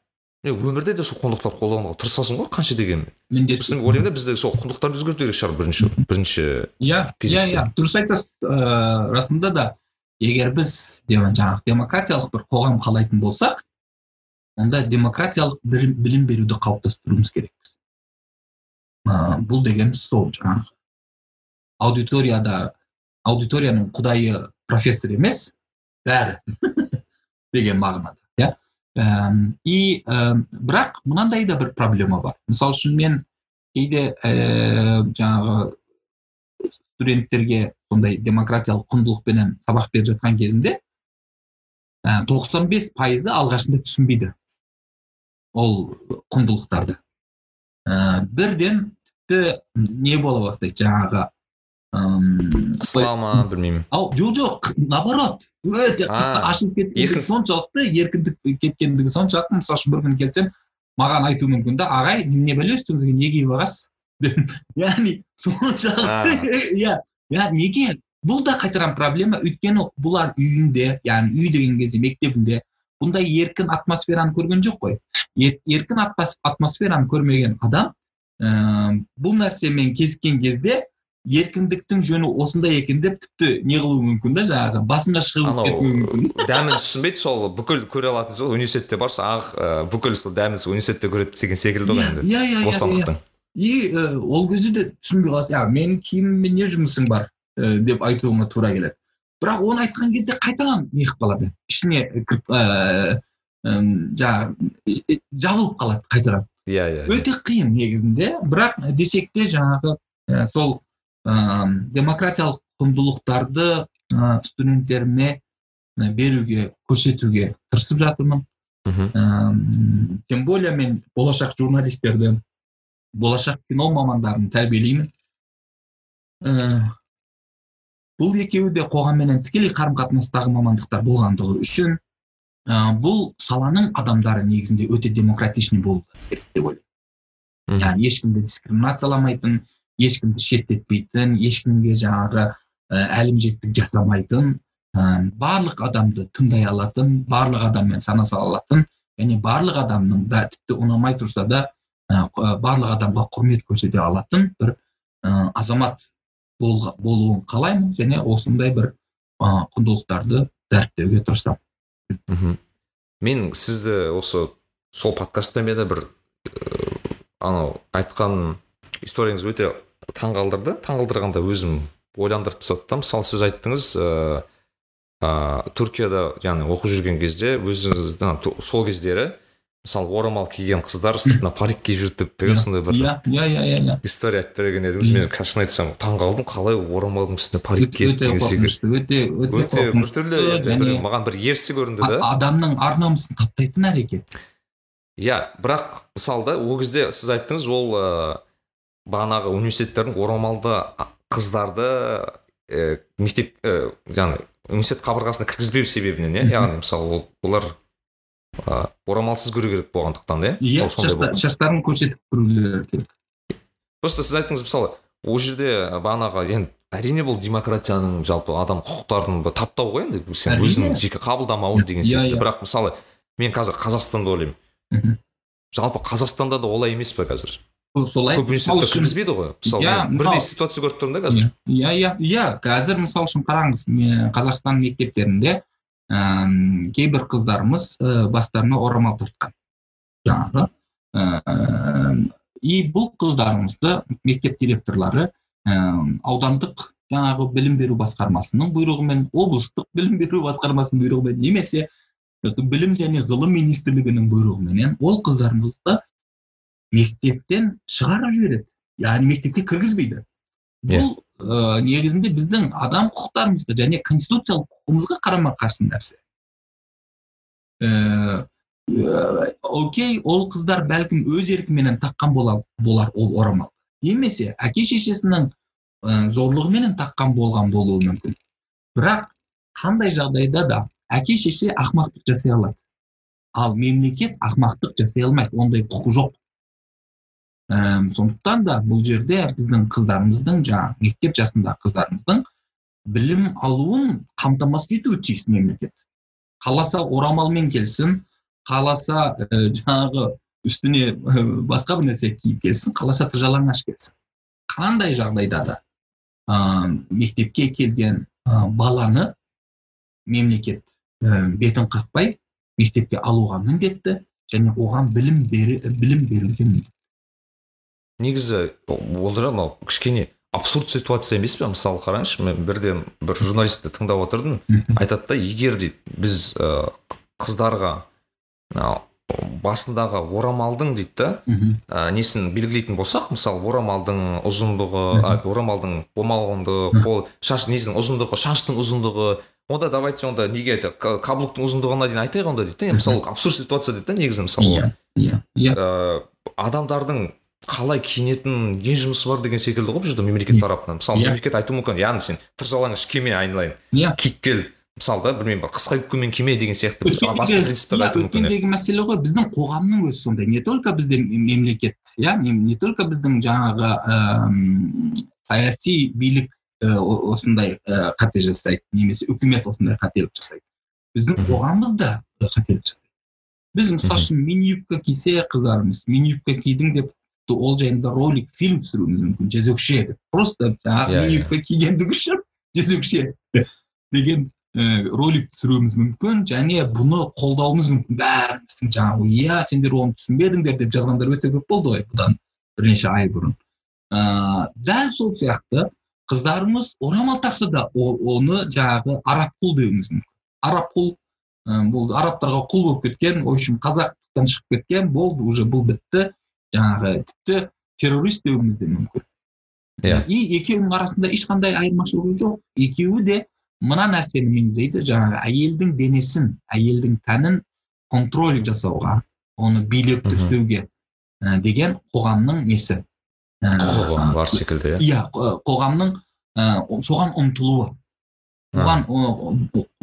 өмірде де сол құндылықтарды қолдануға тырысасың ғой қанша дегенмен. Міндетті. Мен ойлаймын да бізде сол құндылықтарды өзгерту керек шығар бірінші бірінші иә иә иә. Дұрыс айтасыз. Ыыы расында да егер біз жаңағы демократиялық бір қоғам қалайтын болсақ онда демократиялық білім беруді қалыптастыруымыз керекпіз. Ыыы бұл дегеніміз сол жаңағы аудиторияда аудиторияның құдайы профессор емес бәрі деген мағынада иә. И бірақ мынандай да бір проблема бар. Мысалы үшін мен кейде ә, жаңағы студенттерге сондай демократиялық құндылықпенен сабақ беріп жатқан кезінде тоқсан бес пайызы алғашында түсінбейді ол құндылықтарды. Ә, бірден тіпті не бола бастайды? Жаңағы қысыла ма білмеймін ау жоқ жоқ наоборот. Өте ашылып кеткендігі соншалықты еркіндік кеткендігі соншалықты. Мысалы үшін бір күні келсем маған айтуы мүмкін да ағай не бәле үстіңізге не киіп алғансыз яғни соншалықты иә иә неге? Бұл да қайтадан проблема. Өйткені бұлар үйінде яғни үй деген кезде мектебінде бұндай еркін атмосфераны көрген жоқ қой. Еркін атмосфераны көрмеген адам ыыы бұл нәрсемен кезіккен кезде еркіндіктің жөні осындай екен деп тіпті не қылуы мүмкін да жаңағы басыңа шығып кетуі мүмкін дәмін түсінбейді сол бүкіл көре алатын сол университетте барса ақ бүкіл сол дәмін университетте көреді деген секілді ғой енді иә иә иә бостандықтың. И ол кезде де түсінбей қаласың иә менің киіміммен не жұмысың бар? деп айтуыңа тура келеді. Бірақ оны айтқан кезде қайтадан не қылып қалады. Ішіне кіріп жаңағы жабылып қалады қайтадан. Иә иә өте қиын негізінде. Бірақ десек те жаңағы сол ә, демократиялық құндылықтарды ә, студенттеріме беруге көрсетуге тырысып жатырмын. Ә, тем более мен болашақ журналистерді болашақ кино мамандарын тәрбиелеймін. Ә, бұл екеуі де қоғамменен тікелей қарым қатынастағы мамандықтар болғандығы үшін ә, бұл саланың адамдары негізінде өте демократичный болу керек деп ойлаймын. Яғни ешкімді дискриминацияламайтын ешкімді шеттетпейтін ешкімге жаңағы әлімжеттік жасамайтын ә, барлық адамды тыңдай алатын барлық адаммен санаса алатын және барлық адамның да тіпті ұнамай тұрса да ә, барлық адамға құрмет көрсете алатын бір ә, азамат бол, болуын қалаймын және осындай бір ә, құндылықтарды дәріптеуге тырысамын. Мен сізді осы сол подкасттан бері бір анау айтқан историяңыз өте таңғалдырды. Таңғалдырғанда өзім ойландырып тастады да мысалы сіз айттыңыз ыыы ә, түркияда яғни оқып жүрген кезде өзіңіздің сол кездері мысалы орамал киген қыздар сыртына парик киіп жүрді деп деген сондай бір иә иә иә иә история айтып берген едіңіз. Мен шын айтсам таңқалдым қалай орамалдың үстіне парик киеді деген секілді. өте өте біртүрлі маған бір ерсі көрінді да. адамның ар намысын таптайтын әрекет. Иә бірақ мысалы да ол кезде сіз айттыңыз ол ә, бағанағы университеттердің орамалды қыздарды ә, мектеп ә, жаңағы университет қабырғасына кіргізбеу себебінен иә яғни мысалы ол олар ә, орамалсыз көру керек болғандықтан иә иә шаштарын көрсетіп көрулері керек. Просто сіз айттыңыз мысалы ол жерде бағанағы енді әрине бұл демократияның жалпы адам құқықтарын таптау ғой енді сен өзің жеке қабылдамауы деген иә, сияқты. иә. бірақ мысалы мен қазір қазақстанда ойлаймын. Жалпы қазақстанда да олай емес па қазір? Солай университетте кіргізбейді ғой мысалы бірдей ситуация көріп тұрмын да қазір. Иә иә иә қазір мысалы үшін қараңыз қазақстан мектептерінде ә, кейбір қыздарымыз ә, бастарына орамал тартқан. Жаңағы ә, и бұл қыздарымызды мектеп директорлары ә, аудандық жаңағы білім беру басқармасының бұйрығымен облыстық білім беру басқармасының бұйрығымен немесе білім және ғылым министрлігінің бұйрығыменен ол қыздарымызды мектептен шығарып жібереді. Яғни мектепке кіргізбейді. Бұл ә, негізінде біздің адам құқықтарымызға және конституциялық құқығымызға қарама қарсы нәрсе. Ә, окей ол қыздар бәлкім өз еркіменен таққан болар, болар ол орамал. Немесе әке шешесінің ә, зорлығыменен таққан болған болуы мүмкін. Бірақ қандай жағдайда да әке шеше ақмақтық жасай алады. Ал мемлекет ақмақтық жасай алмайды. Ондай құқы жоқ. Ә, сондықтан да бұл жерде біздің қыздарымыздың жаңағы мектеп жасындағы қыздарымыздың білім алуын қамтамасыз етуі тиіс мемлекет. Қаласа орамалмен келсін қаласа ә, жаңағы үстіне ә, басқа бір нәрсе киіп келсін қаласа жалаңаш келсін. Қандай жағдайда да ә, мектепке келген ә, баланы мемлекет ә, бетін қақпай мектепке алуға міндетті және оған білім бері, білім беруге міндетті. Негізі ол мынау кішкене абсурд ситуация емес пе? Мысалы қараңызшы мен бірде бір журналистті тыңдап отырдым. Айтады да егер дейді біз ә, қыздарға басындағы орамалдың дейді да ә, несін белгілейтін болсақ мысалы орамалдың ұзындығы ә, орамалдың болмағандығы қол шаш несінің ұзындығы шаштың ұзындығы. Онда давайте онда неге каблуктың ұзындығына дейін айтайық онда дейді да. Мысалы абсурд ситуация дейді да негізі мысалы иә иә иә. Адамдардың қалай киінетін не жұмысы бар деген секілді ғой бұл жерде мемлекет тарапынан. Мысалы yeah. мемлекет айтуы мүмкін. Яғни сен тыржалаңаш киме айналайын иә киіп кел. Мысалы да білмеймін бір қысқа юбкамен киме деген сияқты басқа принциптерді айтуы мүмкін өткендегі мәселе ғой біздің қоғамның өзі сондай. Не только бізде мемлекет иә не только біздің жаңағы ыыы саяси билік осындай қате жасайды немесе үкімет осындай қателік жасайды. Біздің қоғамымыз да қателік жасайды. Біз мысалы үшін мини юбка кисе қыздарымыз мини юбка кидің деп ол жайында ролик фильм түсіруіміз мүмкін жезөкше деп просто жаңағы мини юбка кигендігі үшін жезөкше деген ә, ролик түсіруіміз мүмкін және бұны қолдауымыз мүмкін. Бәріміздің жаңағы иә сендер оны түсінбедіңдер деп жазғандар өте көп болды ғой бұдан бірнеше ай бұрын. Ә, дәл сол сияқты қыздарымыз орамал тақса да оны жаңағы араб құл деуіміз мүмкін. Араб құл ә, бұл арабтарға құл болып кеткен в общем қазақтықтан шығып кеткен болды уже бұл бітті. Жаңағы тіпті террорист деуіміз де мүмкін. Иә. Yeah. и екеуінің арасында ешқандай айырмашылығы жоқ. Екеуі де мына нәрсені меңзейді жаңағы әйелдің денесін әйелдің тәнін контроль жасауға оны билікті ұстеуге ә, деген қоғамның несі? Ә, құқығы бар секілді иә? иә қоғамның ә, соған ұмтылуы. Оған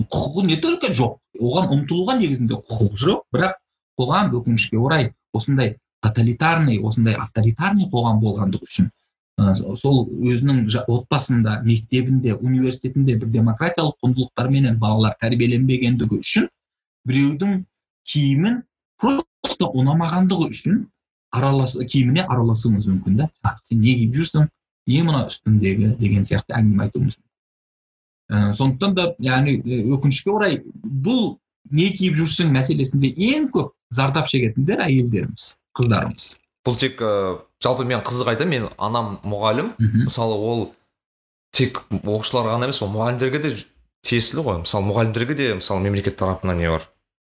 құқығы не только жоқ оған ұмтылуға негізінде құқық жоқ бірақ қоғам өкінішке орай осындай тоталитарный осындай авторитарный қоғам болғандығы үшін сол өзінің отбасында мектебінде университетінде бір демократиялық құндылықтарменен балалар тәрбиеленбегендігі үшін біреудің киімін просто ұнамағандығы үшін аралас киіміне араласуымыз мүмкін да. Сен не киіп жүрсің? Не мына үстіңдегі? деген сияқты әңгіме айтуымыз ә, сондықтан да яғни өкінішке орай бұл не киіп жүрсің? мәселесінде ең көп зардап шегетіндер әйелдеріміз. Қыздарымыз. Бұл тек жалпы мен қызық айтамын мен анам мұғалім. Мысалы ол тек оқушыларға ғана емес ол мұғалімдерге де тиесілі ғой. Мысалы мұғалімдерге де мысалы мемлекет тарапынан не бар?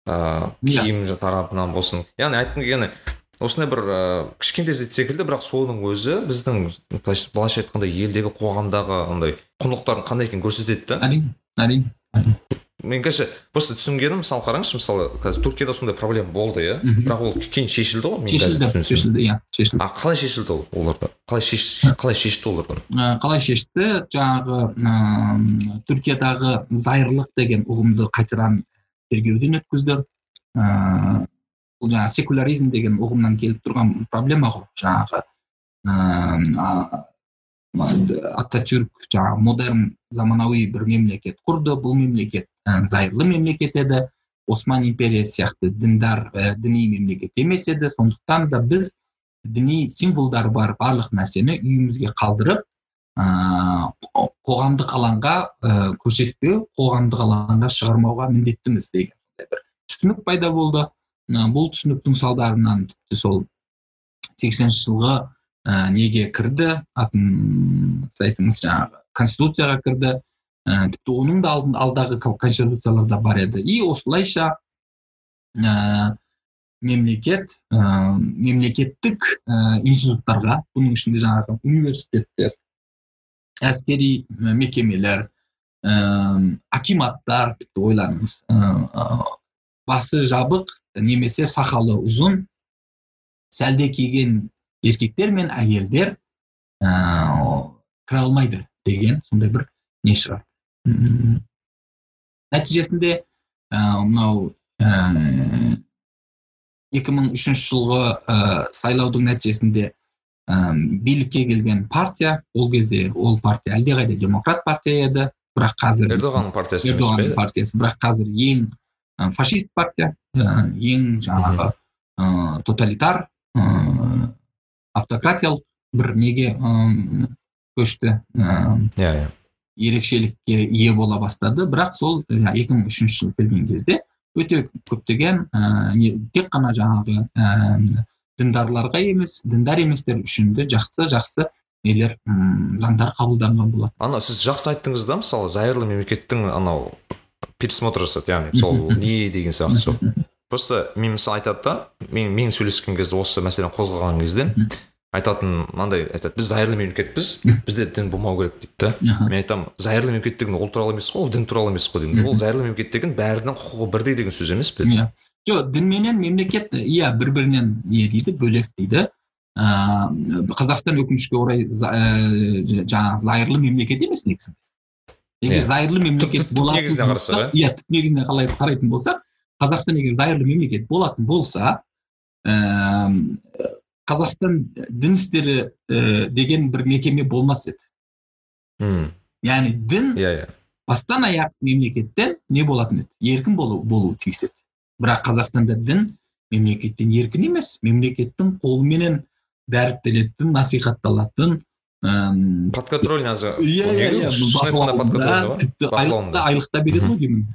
Ыыы иә. киім тарапынан болсын. Яғни айтқым келгені осындай бір ыыы кішкентай зат секілді бірақ соның өзі біздің былайша айтқанда елдегі қоғамдағы андай құндылықтардың қандай екенін көрсетеді да әрине әрине. Мен конечно просто түсінгенім мысалы қараңызшы мысалы қазір түркияда сондай проблема болды иә? Бірақ ол кейін шешілді ғой шешілді шешілді иә шешілді. А қалай шешілді ол оларда? Қалай шеш қалай шешті олардан? Қалай шешті? Жаңағы ыыы түркиядағы зайырлық деген ұғымды қайтадан тергеуден өткізді. Ыыы бұл жаңағы секуляризм деген ұғымнан келіп тұрған проблема ғой. Жаңағы ыыы ататюрк жаңағы модерн заманауи бір мемлекет құрды бұл мемлекет зайырлы мемлекет еді. Осман империясы сияқты діндар ә, діни мемлекет емес еді. Сондықтан да біз діни символдар бар барлық нәрсені үйімізге қалдырып ә, қоғамдық алаңға ә, көрсетпеу қоғамдық алаңға шығармауға міндеттіміз деген бір түсінік пайда болды. Ә, бұл түсініктің салдарынан тіпті сол сексенінші жылғы ә, неге кірді? Атын сіз айтыңыз жаңағы конституцияға кірді. Ә, тіпті оның да алдағы конституцияларда бар еді. И осылайша ә, мемлекет ә, мемлекеттік ә, институттарға бұның ішінде жаңағы университеттер әскери мекемелер ә, акиматтар тіпті ойланыңыз ә, басы жабық немесе сақалы ұзын сәлде киген еркектер мен әйелдер ә, кіре алмайды деген сондай бір не шығар. Нәтижесінде ә, мынау ә, 2003 жылғы ә, сайлаудың нәтижесінде ә, билікке келген партия ол кезде ол партия әлдеқайда демократ партия еді бірақ қазір ердоғанның партиясы ердоғанның партиясы бірақ қазір ең ә, фашист партия ә, ең жаңағы ә, тоталитар автократиялық бір неге көшті иә иә. Ерекшелікке ие бола бастады. Бірақ сол екі мың үшінші жылы келген кезде өте көптеген не тек қана жаңағы ә, діндарларға емес діндар еместер үшін де жақсы жақсы нелер заңдар қабылданған болады ана сіз жақсы айттыңыз да мысалы зайырлы мемлекеттің анау пересмотр жасады яғни сол не деген сияқты сол. Просто мен мысалы айтады да мен мен сөйлескен кезде осы мәселені қозғаған кезде айтатын мынандай айтады біз зайырлы мемлекетпіз бізде дін болмау керек дейді да. Мен айтамын зайырлы мемлекет деген ол туралы емес қой ол дін туралы емес қой деймін. Ол зайырлы мемлекет деген бәрінің құқығы бірдей деген сөз емес пе? Иә. Жоқ дін менен мемлекет иә бір бірінен не дейді бөлек дейді. Ыыы қазақстан өкінішке орай жаңағы зайырлы мемлекет емес негізінде. Егер зайырлы мемлекет болатын негізіне қарасақ иә. түп негізіне қалай қарайтын болсақ қазақстан егер зайырлы мемлекет болатын болса ііі қазақстан дін істері ә, деген бір мекеме болмас еді. Мм. Яғни дін иә иә. бастан аяқ мемлекеттен не болатын еді? Еркін болу болуы тиіс еді. Бірақ қазақстанда дін мемлекеттен еркін емес мемлекеттің қолыменен дәріптелетін насихатталатын ыыы подконтрольный иә иә иә тіпті айлық та береді ғой деймін.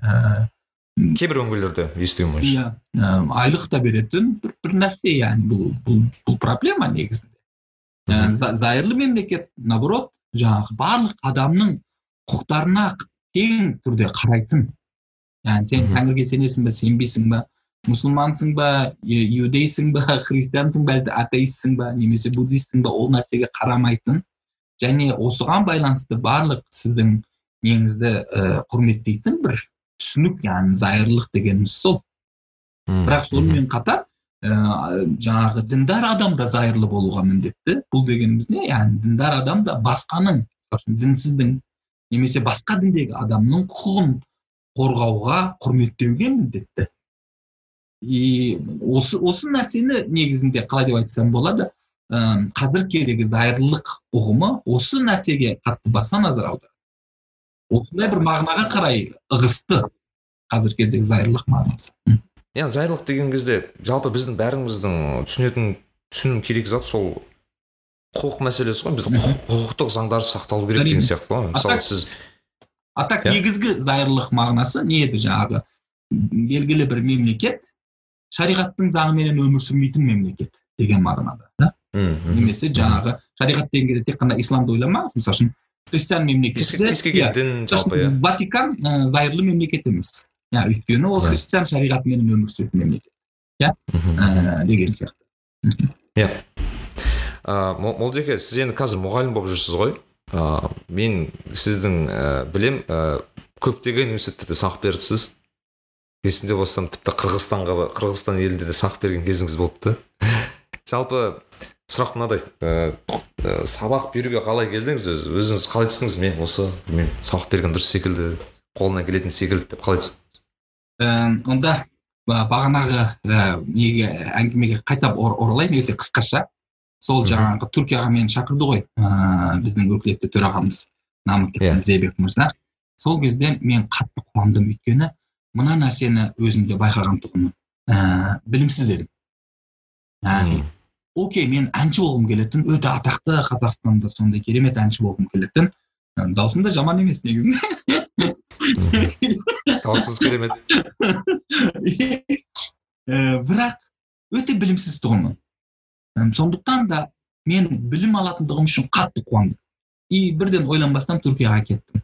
Кейбір өңірлерде естуім бойынша иә. Айлық та беретін бір, бір нәрсе яғни бұл, бұл бұл проблема негізінде. Зайырлы мемлекет наоборот жаңағы барлық адамның құқықтарына тең түрде қарайтын. Яғни сен тәңірге сенесің ба сенбейсің ба мұсылмансың ба иудейсің ба христиансың ба әлде атеистсің ба немесе буддистсің ба ол нәрсеге қарамайтын. Және осыған байланысты барлық сіздің неңізді ә, құрметтейтін бір түсінік яғни зайырлық дегеніміз сол. Бірақ сонымен қатар ә, жаңағы діндар адам да зайырлы болуға міндетті. Бұл дегеніміз не? Яғни діндар адам да басқаның дінсіздің немесе басқа діндегі адамның құқығын қорғауға құрметтеуге міндетті. И осы осы нәрсені негізінде қалай деп айтсам болады ә, қазіргі кездегі зайырлылық ұғымы осы нәрсеге қатты баса назар аударады осындай бір мағынаға қарай ығысты қазіргі кездегі зайырлық мағынасы. Иә зайырлық деген кезде жалпы біздің бәріміздің түсінетін түсіну керек зат сол құқық мәселесі ғой. біздің құқықтық заңдар сақталу керек деген сияқты ғой. Мысалы сіз а так негізгі зайырлық мағынасы не еді жаңағы? Белгілі бір мемлекет шариғаттың заңыменен өмір сүрмейтін мемлекет деген мағынада да? Немесе жаңағы шариғат деген кезде тек қана исламды ойламаңыз. Мысалы үшін христиан мемлекеті кез келген дін жалпы иә. Ватикан ә, зайырлы мемлекет емес. Иә өйткені ол христиан шариғатымен өмір сүретін мемлекет. Иә? Ә, деген сияқты. Иә. Молдеке сіз енді қазір мұғалім болып жүрсіз ғой. Ә, мен сіздің ә, білем ә, көптеген университеттерде сабақ беріпсіз. Есімде болсам тіпті қырғызстанға қырғызстан елінде де сабақ берген кезіңіз болыпты. Жалпы сұрақ мынадай. Ә, сабақ беруге қалай келдіңіз? Өзіңіз қалай түстіңіз? Мен осы мен сабақ берген дұрыс секілді қолынан келетін секілді деп қалай түстіңіз онда бағанағы неге әңгімеге қайта оралайын өте қысқаша. Сол жаңағы түркияға мені шақырды ғой ыыы біздің өкілетті төрағамыз намык yeah. Иә. зейбек мырза. Сол кезде мен қатты қуандым өйткені мына нәрсені өзімде байқаған тұғынмын. Ә, білімсіз едім. Окей мен әнші болғым келетін өте атақты қазақстанда сондай керемет әнші болғым келетін. Даусым да жаман емес негізінде даусыңыз керемет. Бірақ өте білімсіз тұғынмын. Сондықтан да мен білім алатындығым үшін қатты қуандым. И бірден ойланбастан түркияға кеттім.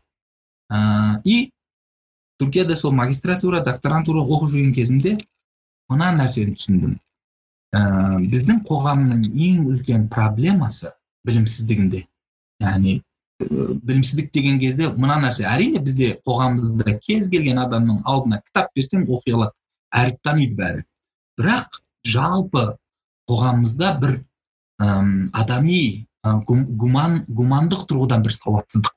И түркияда сол магистратура докторантура оқып жүрген кезімде мына нәрсені түсіндім. Ә, біздің қоғамның ең үлкен проблемасы білімсіздігінде. Яғни білімсіздік деген кезде мына нәрсе әрине бізде қоғамымызда кез келген адамның алдына кітап берсең оқи алады әріп таниды бәрі. Бірақ жалпы қоғамымызда бір әм, адами гуман гумандық тұрғыдан бір сауатсыздық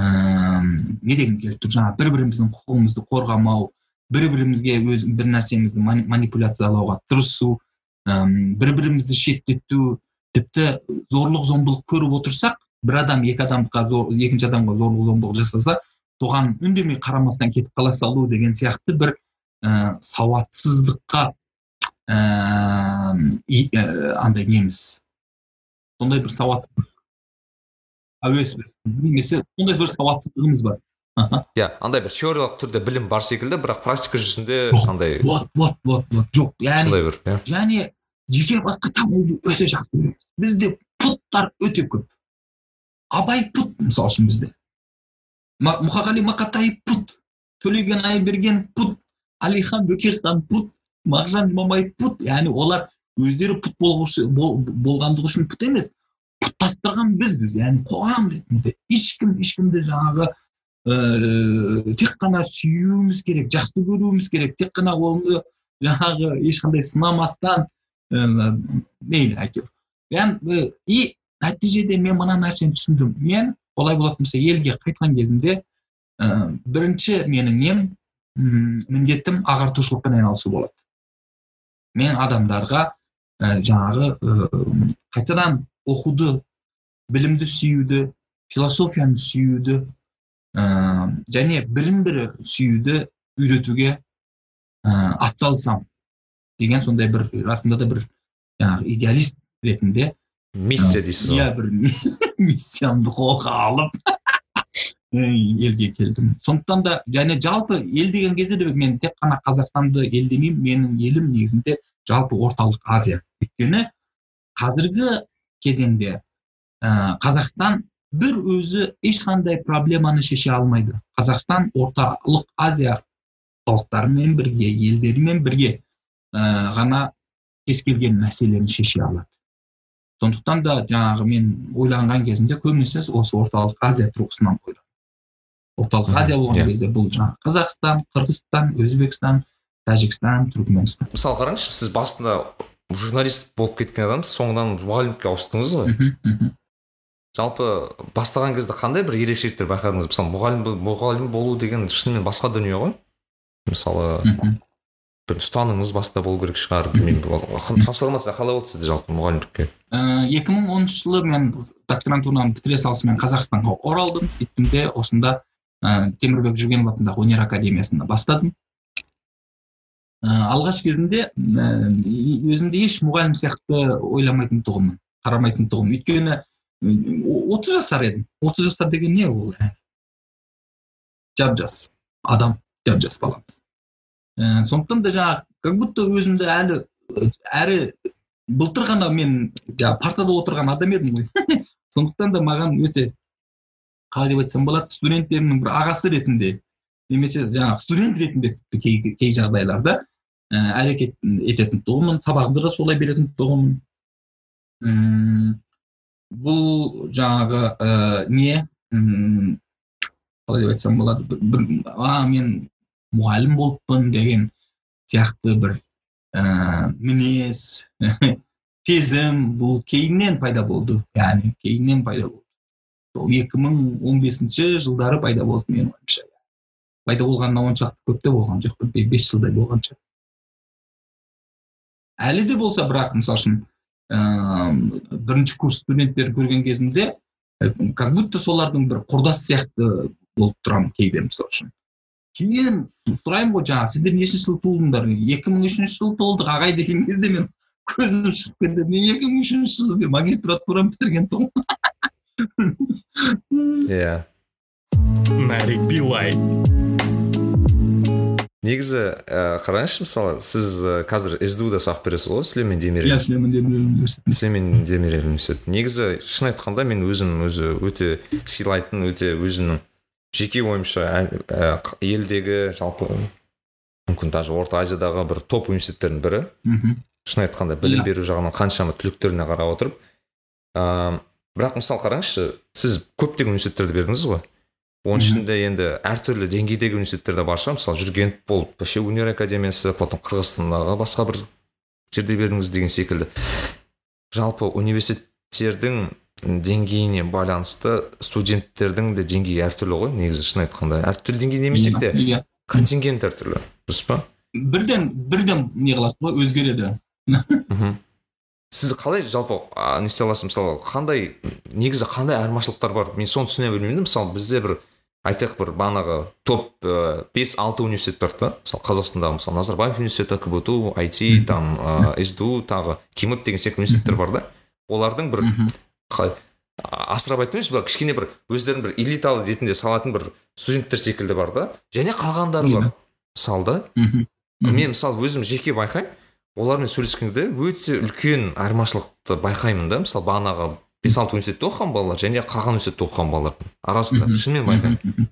ыыы не дегім келіп тұр? Жаңағы бір біріміздің құқығымызды қорғамау бір бірімізге өз бір нәрсемізді манипуляциялауға тырысу бір бірімізді шеттету тіпті зорлық зомбылық көріп отырсақ бір адам екі адамға зор, екінші адамға зорлық зомбылық жасаса соған үндемей қарамастан кетіп қала салу деген сияқты бір ә, сауатсыздыққа ә, андай неміз сондай бір сауатсыздық әуеспіз немесе сондай бір сауатсыздығымыз бар. Иә андай бір теориялық түрде білім бар секілді бірақ практика жүзінде андай вот вот вот вот. Жоқ яғни сондай бір иә. және жеке басқа табуды өте жақсы көреміз. Бізде пұттар өте көп. Абай пұт мысалы үшін бізде. Мұқағали мақатаев пұт төлеген айберген пұт әлихан бөкейхан пұт мағжан жұмабаев пұт. Яғни олар өздері пұт болғандығы үшін пұт емес құттастырған бізбіз. Яғни қоғам ретінде ешкім ешкімді жаңағы ә, тек қана сүюіміз керек жақсы көруіміз керек тек қана оны жаңағы ешқандай сынамастан ә, мейлі әйтеуір. Яғни и нәтижеде мен мына нәрсені түсіндім. Мен олай болатын болса елге қайтқан кезінде ә, бірінші менің нем міндетім ағартушылықпен айналысу болады. Мен адамдарға ә, жаңағы ә, қайтадан оқуды білімді сүюді философияны сүюді ә, және бірін бірі сүюді үйретуге ә, атсалысамын деген сондай бір расында да бір жаңағы идеалист ретінде миссия дейсіз ғой иә бір миссиямды қолға алып елге келдім сондықтан да және жалпы ел деген кезде де мен тек қана қазақстанды ел демеймін менің елім негізінде жалпы орталық азия өйткені қазіргі кезеңде ә, қазақстан бір өзі ешқандай проблеманы шеше алмайды. Қазақстан орталық азия халықтарымен бірге елдерімен бірге ә, ғана кез келген мәселені шеше алады. Сондықтан да жаңағы мен ойланған кезімде көбінесе осы орталық азия тұрғысынан ойладым орталық азия болған yeah. Иә. кезде бұл жаңағы қазақстан қырғызстан өзбекстан тәжікстан түркіменстан мысалы қараңызшы сіз басында журналист болып кеткен адамсыз соңынан мұғалімдікке ауыстыңыз ғой. Жалпы бастаған кезде қандай бір ерекшеліктер байқадыңыз? Мысалы мұғалім мұғалім болу деген шынымен басқа дүние ғой. Мысалы бір ұстанымыңыз басқа болу керек шығар білмеймін. Трансформация қалай болды сізде жалпы мұғалімдікке? Екі мың оныншы жылы мен докторантураны бітіре салысымен қазақстанға оралдым. Сөйттім де осында ә, темірбек жүргенов атындағы өнер академиясында бастадым. Ә, алғаш кезінде ә, өзімді еш мұғалім сияқты ойламайтын тұғынмын қарамайтын тұғынмын. Өйткені отыз жасар едім отыз жасар деген не ол жап жас адам жап жас баламыз ә, сондықтан да жаңағы как будто өзімді әлі әрі былтыр ғана мен жаңағы партада отырған адам едім ғой сондықтан да маған өте қалай деп айтсам болады студенттерімнің бір ағасы ретінде немесе жаңағы студент ретінде кей, кей жағдайларда ә, әрекет ететін тұғынмын сабағымды да солай беретін тұғынмын бұл жаңағы ә, не қалай деп айтсам болады бір, а мен мұғалім болыппын деген сияқты бір ә, мінез сезім бұл кейіннен пайда болды яғни кейіннен пайда болды сол екі мың он бесінші жылдары пайда болды менің ойымша пайда болғанына оншалықты көп те болған жоқ бір бес жылдай болған шығар әлі де болса бірақ мысалы үшін ыыы бірінші курс студенттерін көрген кезімде как будто солардың бір құрдас сияқты болып тұрамын кейде мысалы үшін. Кейін сұраймын ғой жаңағы сендер нешінші жылы тудыңдар екі мың үшінші жылы тудық ағай деген кезде мен көзім шығып кетті мен екі мың үшінші жылы магистратураны бітірген тұғынмын иә нарик билай негізі ііі қараңызшы мысалы сіз қазір сду да сабақ бересіз ғой сүлеймен демирел иә сүлеймен демирел университетінде. Сүлеймен демирел университеті негізі шын айтқанда мен өзім өзі өте сыйлайтын өте өзімнің жеке ойымша елдегі жалпы мүмкін даже орта азиядағы бір топ университеттердің бірі. Мхм. Шын айтқанда білім Иә. беру жағынан қаншама түлектеріне қарап отырып ыыы бірақ мысалы қараңызшы сіз көптеген университеттерді бердіңіз ғой. Оның ішінде енді әртүрлі деңгейдегі университеттер де бар шығар мысалы жүргенов болып вообще өнер академиясы потом қырғызстандағы басқа бір жерде бердіңіз деген секілді. Жалпы университеттердің деңгейіне байланысты студенттердің де деңгейі әртүрлі ғой негізі шын айтқанда. Әртүрлі деңгей демесек те иә. контингент әртүрлі. Дұрыс па? Бірден бірден не қыласың ғой өзгереді. Сіз қалай жалпы не істей аласыз? Мысалы қандай негізі қандай айырмашылықтар бар? Мен соны түсіне бермеймін да мысалы бізде бір айтайық бір бағанағы топ ыыы бес алты университет бар да мысалы қазақстандағы мысалы назарбаев университеті кбту айти там ыыы сду тағы кимэп деген секілді университеттер бар да. Олардың бір қалай асырап айтқан емес бірақ кішкене бір өздерін бір элиталы ретінде салатын бір студенттер секілді бар да. Және қалғандары бар. Мысалы да. Мен мысалы өзім жеке байқаймын. Олармен сөйлескенде өте үлкен айырмашылықты байқаймын да. Мысалы бағанағы бес алты университетте оқыған балалар және қалған университетте оқыған балалардың арасында. Шынымен байқаймын.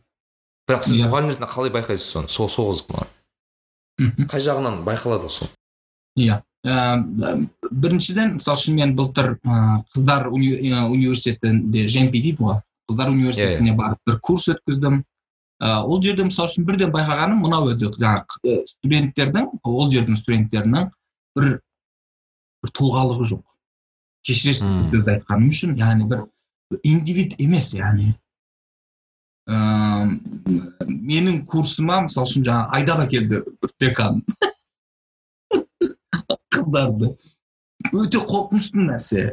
Бірақ сіз Иә. мұғалім ретінде қалай байқайсыз соны? Сол сол қызық маған қай жағынан байқалады сол иә. Ә, біріншіден мысалы үшін мен былтыр қыздар уни- университетінде жемпи дейді ғой қыздар университетіне барып бір курс өткіздім. Ә, ол жерде мысалы үшін бірден байқағаным мынау еді. Жаңағы студенттердің ол жердің студенттерінің бір бір тұлғалығы жоқ. Кешіресіз бұл сөзді айтқаным үшін яғни бір индивид емес яғни ыыы менің курсыма мысалы үшін жаңағы айдап әкелді бір декан қыздарды өте қорқынышты нәрсе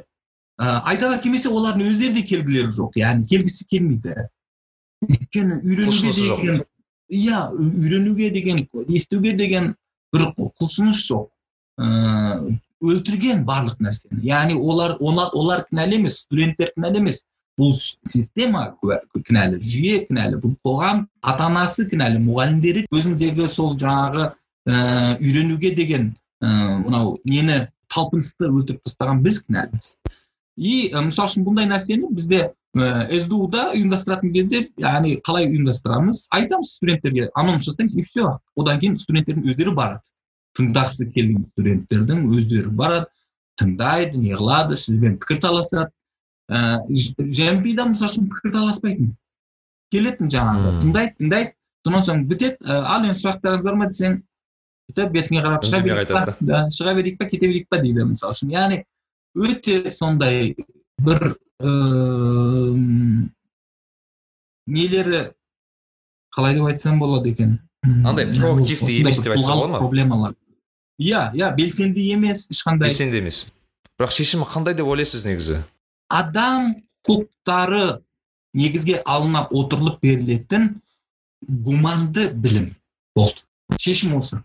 ә, айдап әкелмесе олардың өздері де келгілері жоқ яғни келгісі келмейді өйткені үйренуге деген иә үйренуге деген естуге деген бір құлшыныс жоқ ыыы өлтірген барлық нәрсені. Яғни олар олар, олар кінәлі емес студенттер кінәлі емес. Бұл система кінәлі жүйе кінәлі бұл қоғам ата анасы кінәлі мұғалімдері өзіндегі сол жаңағы ыыы үйренуге деген ыыы мынау нені талпынысты өлтіріп тастаған біз кінәліміз. И ы, мысалы үшін бұндай нәрсені бізде ііі сду да ұйымдастыратын кезде яғни қалай ұйымдастырамыз? Айтамыз студенттерге анонс жасаймыз и все одан кейін студенттердің өздері барады. Тыңдағысы келген студенттердің өздері барады тыңдайды не қылады сізбен пікір таласады ііі жмпда мысалы үшін пікір таласпайтын келетін жаңағы тыңдайды тыңдайды сонан соң бітеді. Ә, ал енді сұрақтарыңыз бар ма десең бүйтіп бетіңе қарап шыға берейік па? да. Шыға берейік па кете берейік па дейді мысалы үшін. Яғни өте сондай бір ыыы нелері қалай деп айтсам болады екен? Андай проактивті емес деп айтсам болады ма? проблемалар. Иә иә белсенді емес ешқандай. Белсенді емес. Бірақ шешімі қандай деп ойлайсыз негізі? Адам құқықтары негізге алынып отырылып берілетін гуманды білім болды. Шешім осы.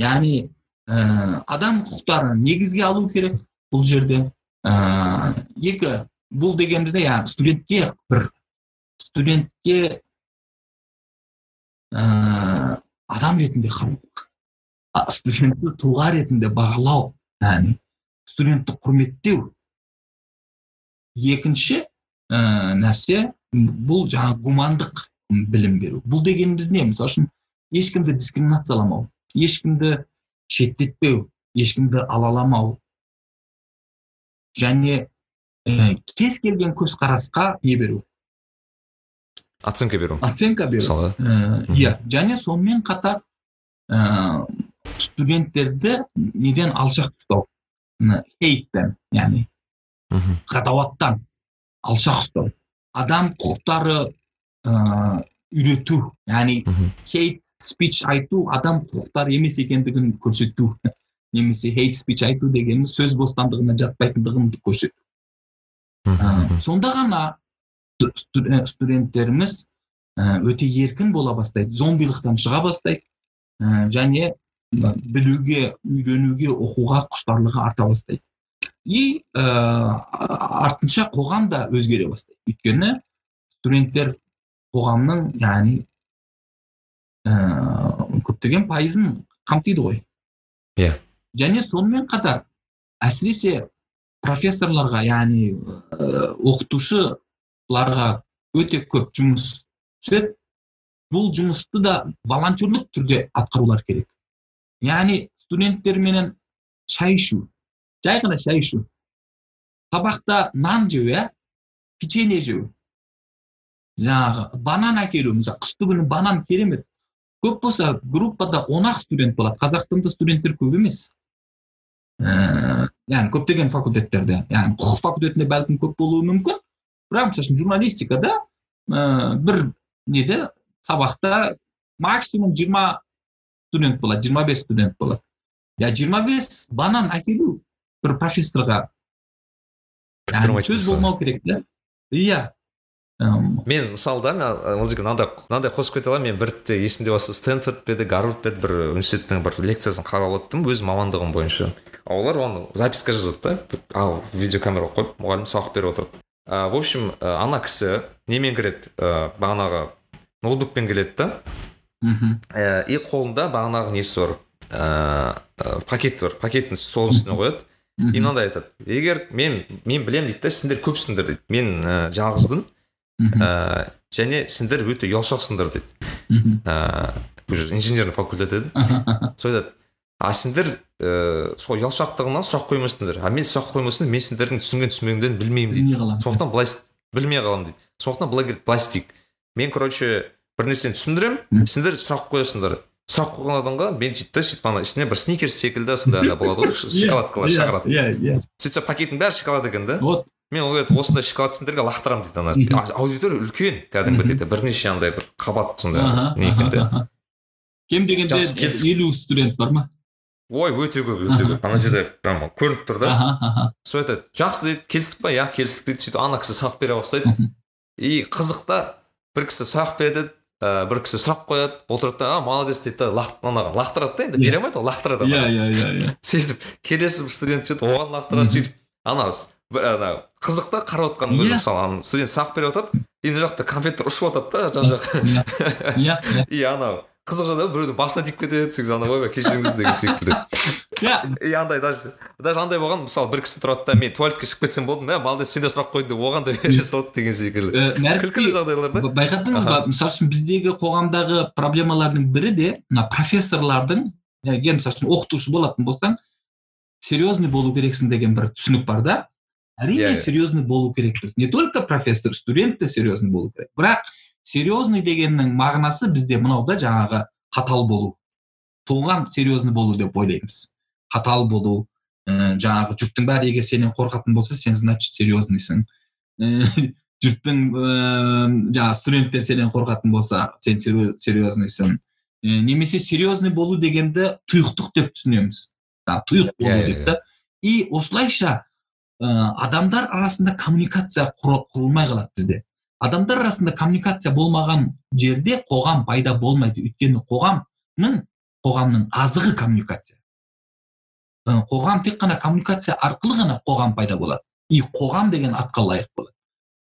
Яғни ә, адам құқықтарын негізге алу керек бұл жерде. Ә, екі бұл дегенімізде яғни студентке бір студентке ә, адам ретінде қарау. Студентті тұлға ретінде бағалау яғни студентті құрметтеу. Екінші ә, нәрсе бұл жаңағы гумандық білім беру. Бұл дегеніміз не? Мысалы үшін ешкімді дискриминацияламау ешкімді шеттетпеу ешкімді алаламау. Және кез келген көзқарасқа не беру? Оценка беру. Оценка беру. Мысалы? Иә. Және сонымен қатар студенттерді неден алшақ ұстау. Хейттен яғни ғадауаттан алшақ ұстау. Адам құқықтары ыыы үйрету яғни хейт спич айту адам құқықтары емес екендігін көрсету. Немесе хейт спич айту дегеніміз сөз бостандығына жатпайтындығын көрсету. Сонда ғана студенттеріміз өте еркін бола бастайды зомбилықтан шыға бастайды. Және білуге үйренуге оқуға құштарлығы арта бастайды. И ә, артынша қоғам да өзгере бастайды. Өйткені студенттер қоғамның яғни ә, көптеген пайызын қамтиды ғой. Иә. Yeah. және сонымен қатар әсіресе профессорларға яғни ә, оқытушыларға өте көп жұмыс түседі. Бұл жұмысты да волонтерлік түрде атқарулар керек. Яғни студенттерменен шай ішу жай ғана шай ішу сабақта нан жеу иә печенье жеу жаңағы банан әкелу мысалы қысты күні банан керемет көп болса группада он ақ студент болады қазақстанда студенттер көп емес яғни көптеген факультеттерде яғни құқық факультетінде бәлкім көп болуы мүмкін бірақ мысалы үшін журналистикада бір неде сабақта максимум жиырма студент болады жиырма бес студент болады иә жиырма бес банан әкелу бір профессорға сөз болмау керек та иә. Мен мысалы да мен ол жерге мынандай мынандай қосып кете аламын. Мен біртте есімде болса стэнфорд па еді гарвард па еді бір университеттің бір лекциясын қарап отырдым өз мамандығым бойынша. Олар оны записьқа жазады да ал видеокамера қойып мұғалім сабақ беріп отырады. В общем ана кісі немен кіреді ә, бағанағы ноутбукпен келеді да. Мхм ә, и қолында бағанағы несі бар? Ыыы пакет бар. Пакеттің стол үстіне қояды. И мынандай айтады. Егер мен мен білемін дейді да сендер көпсіңдер дейді. Мен ә, жалғызбын ә, және сендер өте ұялшақсыңдар дейді. Ыыы инженерный факультет еді. Сол айтады. А сендер ыыы сол ұялшақтығыңнан сұрақ қоймайсыңдар. А мен сұрақ қоймасам мен сендердің түсінген түсінбегендерін білмеймін дейді сондықтан былай білмей қаламын дейді. Сондықтан былай былай істейік. Мен короче бір нәрсені түсіндіремін сендер сұрақ қоясыңдар. Сұрақ қойған адамға мен та сөйтіп ана ішіне бір сникерс секілді сондай ана болады ғой шоколадкалар шығарады иә иә. Сөйтсе пакеттің бәрі шоколад екен да. Вот. Мен ойлады осындай шоколад сендерге лақтырамын дейді ана. Аудитория үлкен кәдімгі дейді. Бірнеше андай бір қабат сондай не екен да кем дегенде елу студент бар ма? Ой өте көп өте көп. Ана жерде прям көрініп тұр да. Сол айтады жақсы дейді келістік па? Иә келістік дейді. Сөйтіп ана кісі сабақ бере бастайды. И қызық та бір кісі сабақ береді ә, бір кісі сұрақ қояды отырады да а молодец дейді да анаған лақтырады да енді бере алмайды ғой лақтырады иә иә иә иә. Сөйтіп келесі студент сөйтіп оған лақтырады сөйтіп ана бір ана қызық та қарап отқан өзі мысалы ана студент сабақ беріп жатады и мына жақта конфеттер ұшып жатады да жан жаққа иә. И анау қызық жағдай біреудің басына тиіп кетеді сөйтіп ана ойбай кешіріңіз деген секілді. Иә. И андай даже даже андай болған мысалы бір кісі тұрады да мен туалетке шығып кетсем болды мә молодец сен де сұрақ қойдың деп оған да бере салады деген секілді. Күлкілі жағдайлар да. байқадыңыз ба? Мысалы үшін біздегі қоғамдағы проблемалардың бірі де мына профессорлардың егер мысалы үшін оқытушы болатын болсаң серьезный болу керексің деген бір түсінік бар да. Әрине серьезный болу керекпіз не только профессор студент те серьезный болу керек. Бірақ серьезный дегеннің мағынасы бізде мынау да жаңағы қатал болу. Соған серьезный болу деп ойлаймыз. Қатал болу ә, жаңағы жұрттың бәрі егер сенен қорқатын болса сен значит серьезнойсың ә, жұрттың ә, жаңағы студенттер сенен қорқатын болса сен серьезнойсың ә, немесе серьезный болу дегенді тұйықтық деп түсінеміз. Тұйық болу деп та. И осылайша ә, адамдар арасында коммуникация құрылмай қалады бізде. Адамдар арасында коммуникация болмаған жерде қоғам пайда болмайды. Өйткені қоғамның қоғамның азығы коммуникация. Қоғам тек қана коммуникация арқылы ғана қоғам пайда болады. И қоғам деген атқа лайық болады.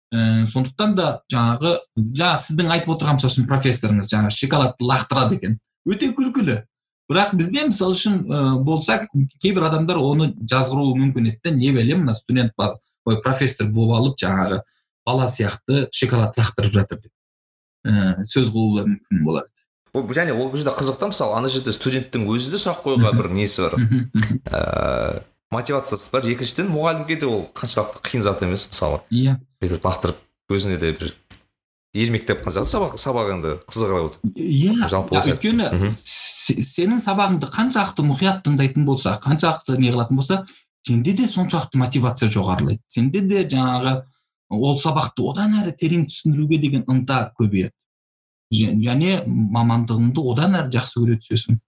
Ә, сондықтан да жаңағы жаңа сіздің айтып отырған мысалы үшін профессорыңыз жаңағы шоколадты лақтырады екен. Өте күлкілі. Бірақ бізде мысалы үшін ә, болса кейбір адамдар оны жазғыруы мүмкін еді да не білемін мына студент ой профессор болып алып жаңағы бала сияқты шоколад лақтырып жатыр деп. Ә, сөз қылуы мүмкін болады және ол жерде қызық та мысалы ана жерде студенттің өзі де сұрақ қоюға бір несі бар. Ыыы мотивациясы бар. Екіншіден мұғалімге де ол қаншалықты қиын зат емес мысалы. Иә. Бүйтіп лақтырып өзіне де бір ермектеп қалса сабақ сабақ енді қызыға өтіп иә. Жалпы өйткені сенің сабағыңды қаншалықты мұқият тыңдайтын болса қаншалықты не қылатын болса сенде де соншалықты мотивация жоғарылайды. Сенде де жаңағы ол сабақты одан әрі терең түсіндіруге деген ынта көбейеді және мамандығыңды одан әрі жақсы көре түсесің.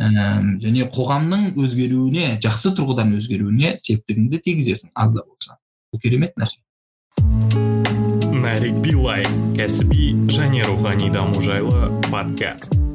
Ііі, және қоғамның өзгеруіне жақсы тұрғыдан өзгеруіне септігіңді тигізесің аз да болса. Бұл керемет нәрсе. Нарик билай кәсіби және рухани даму жайлы подкаст.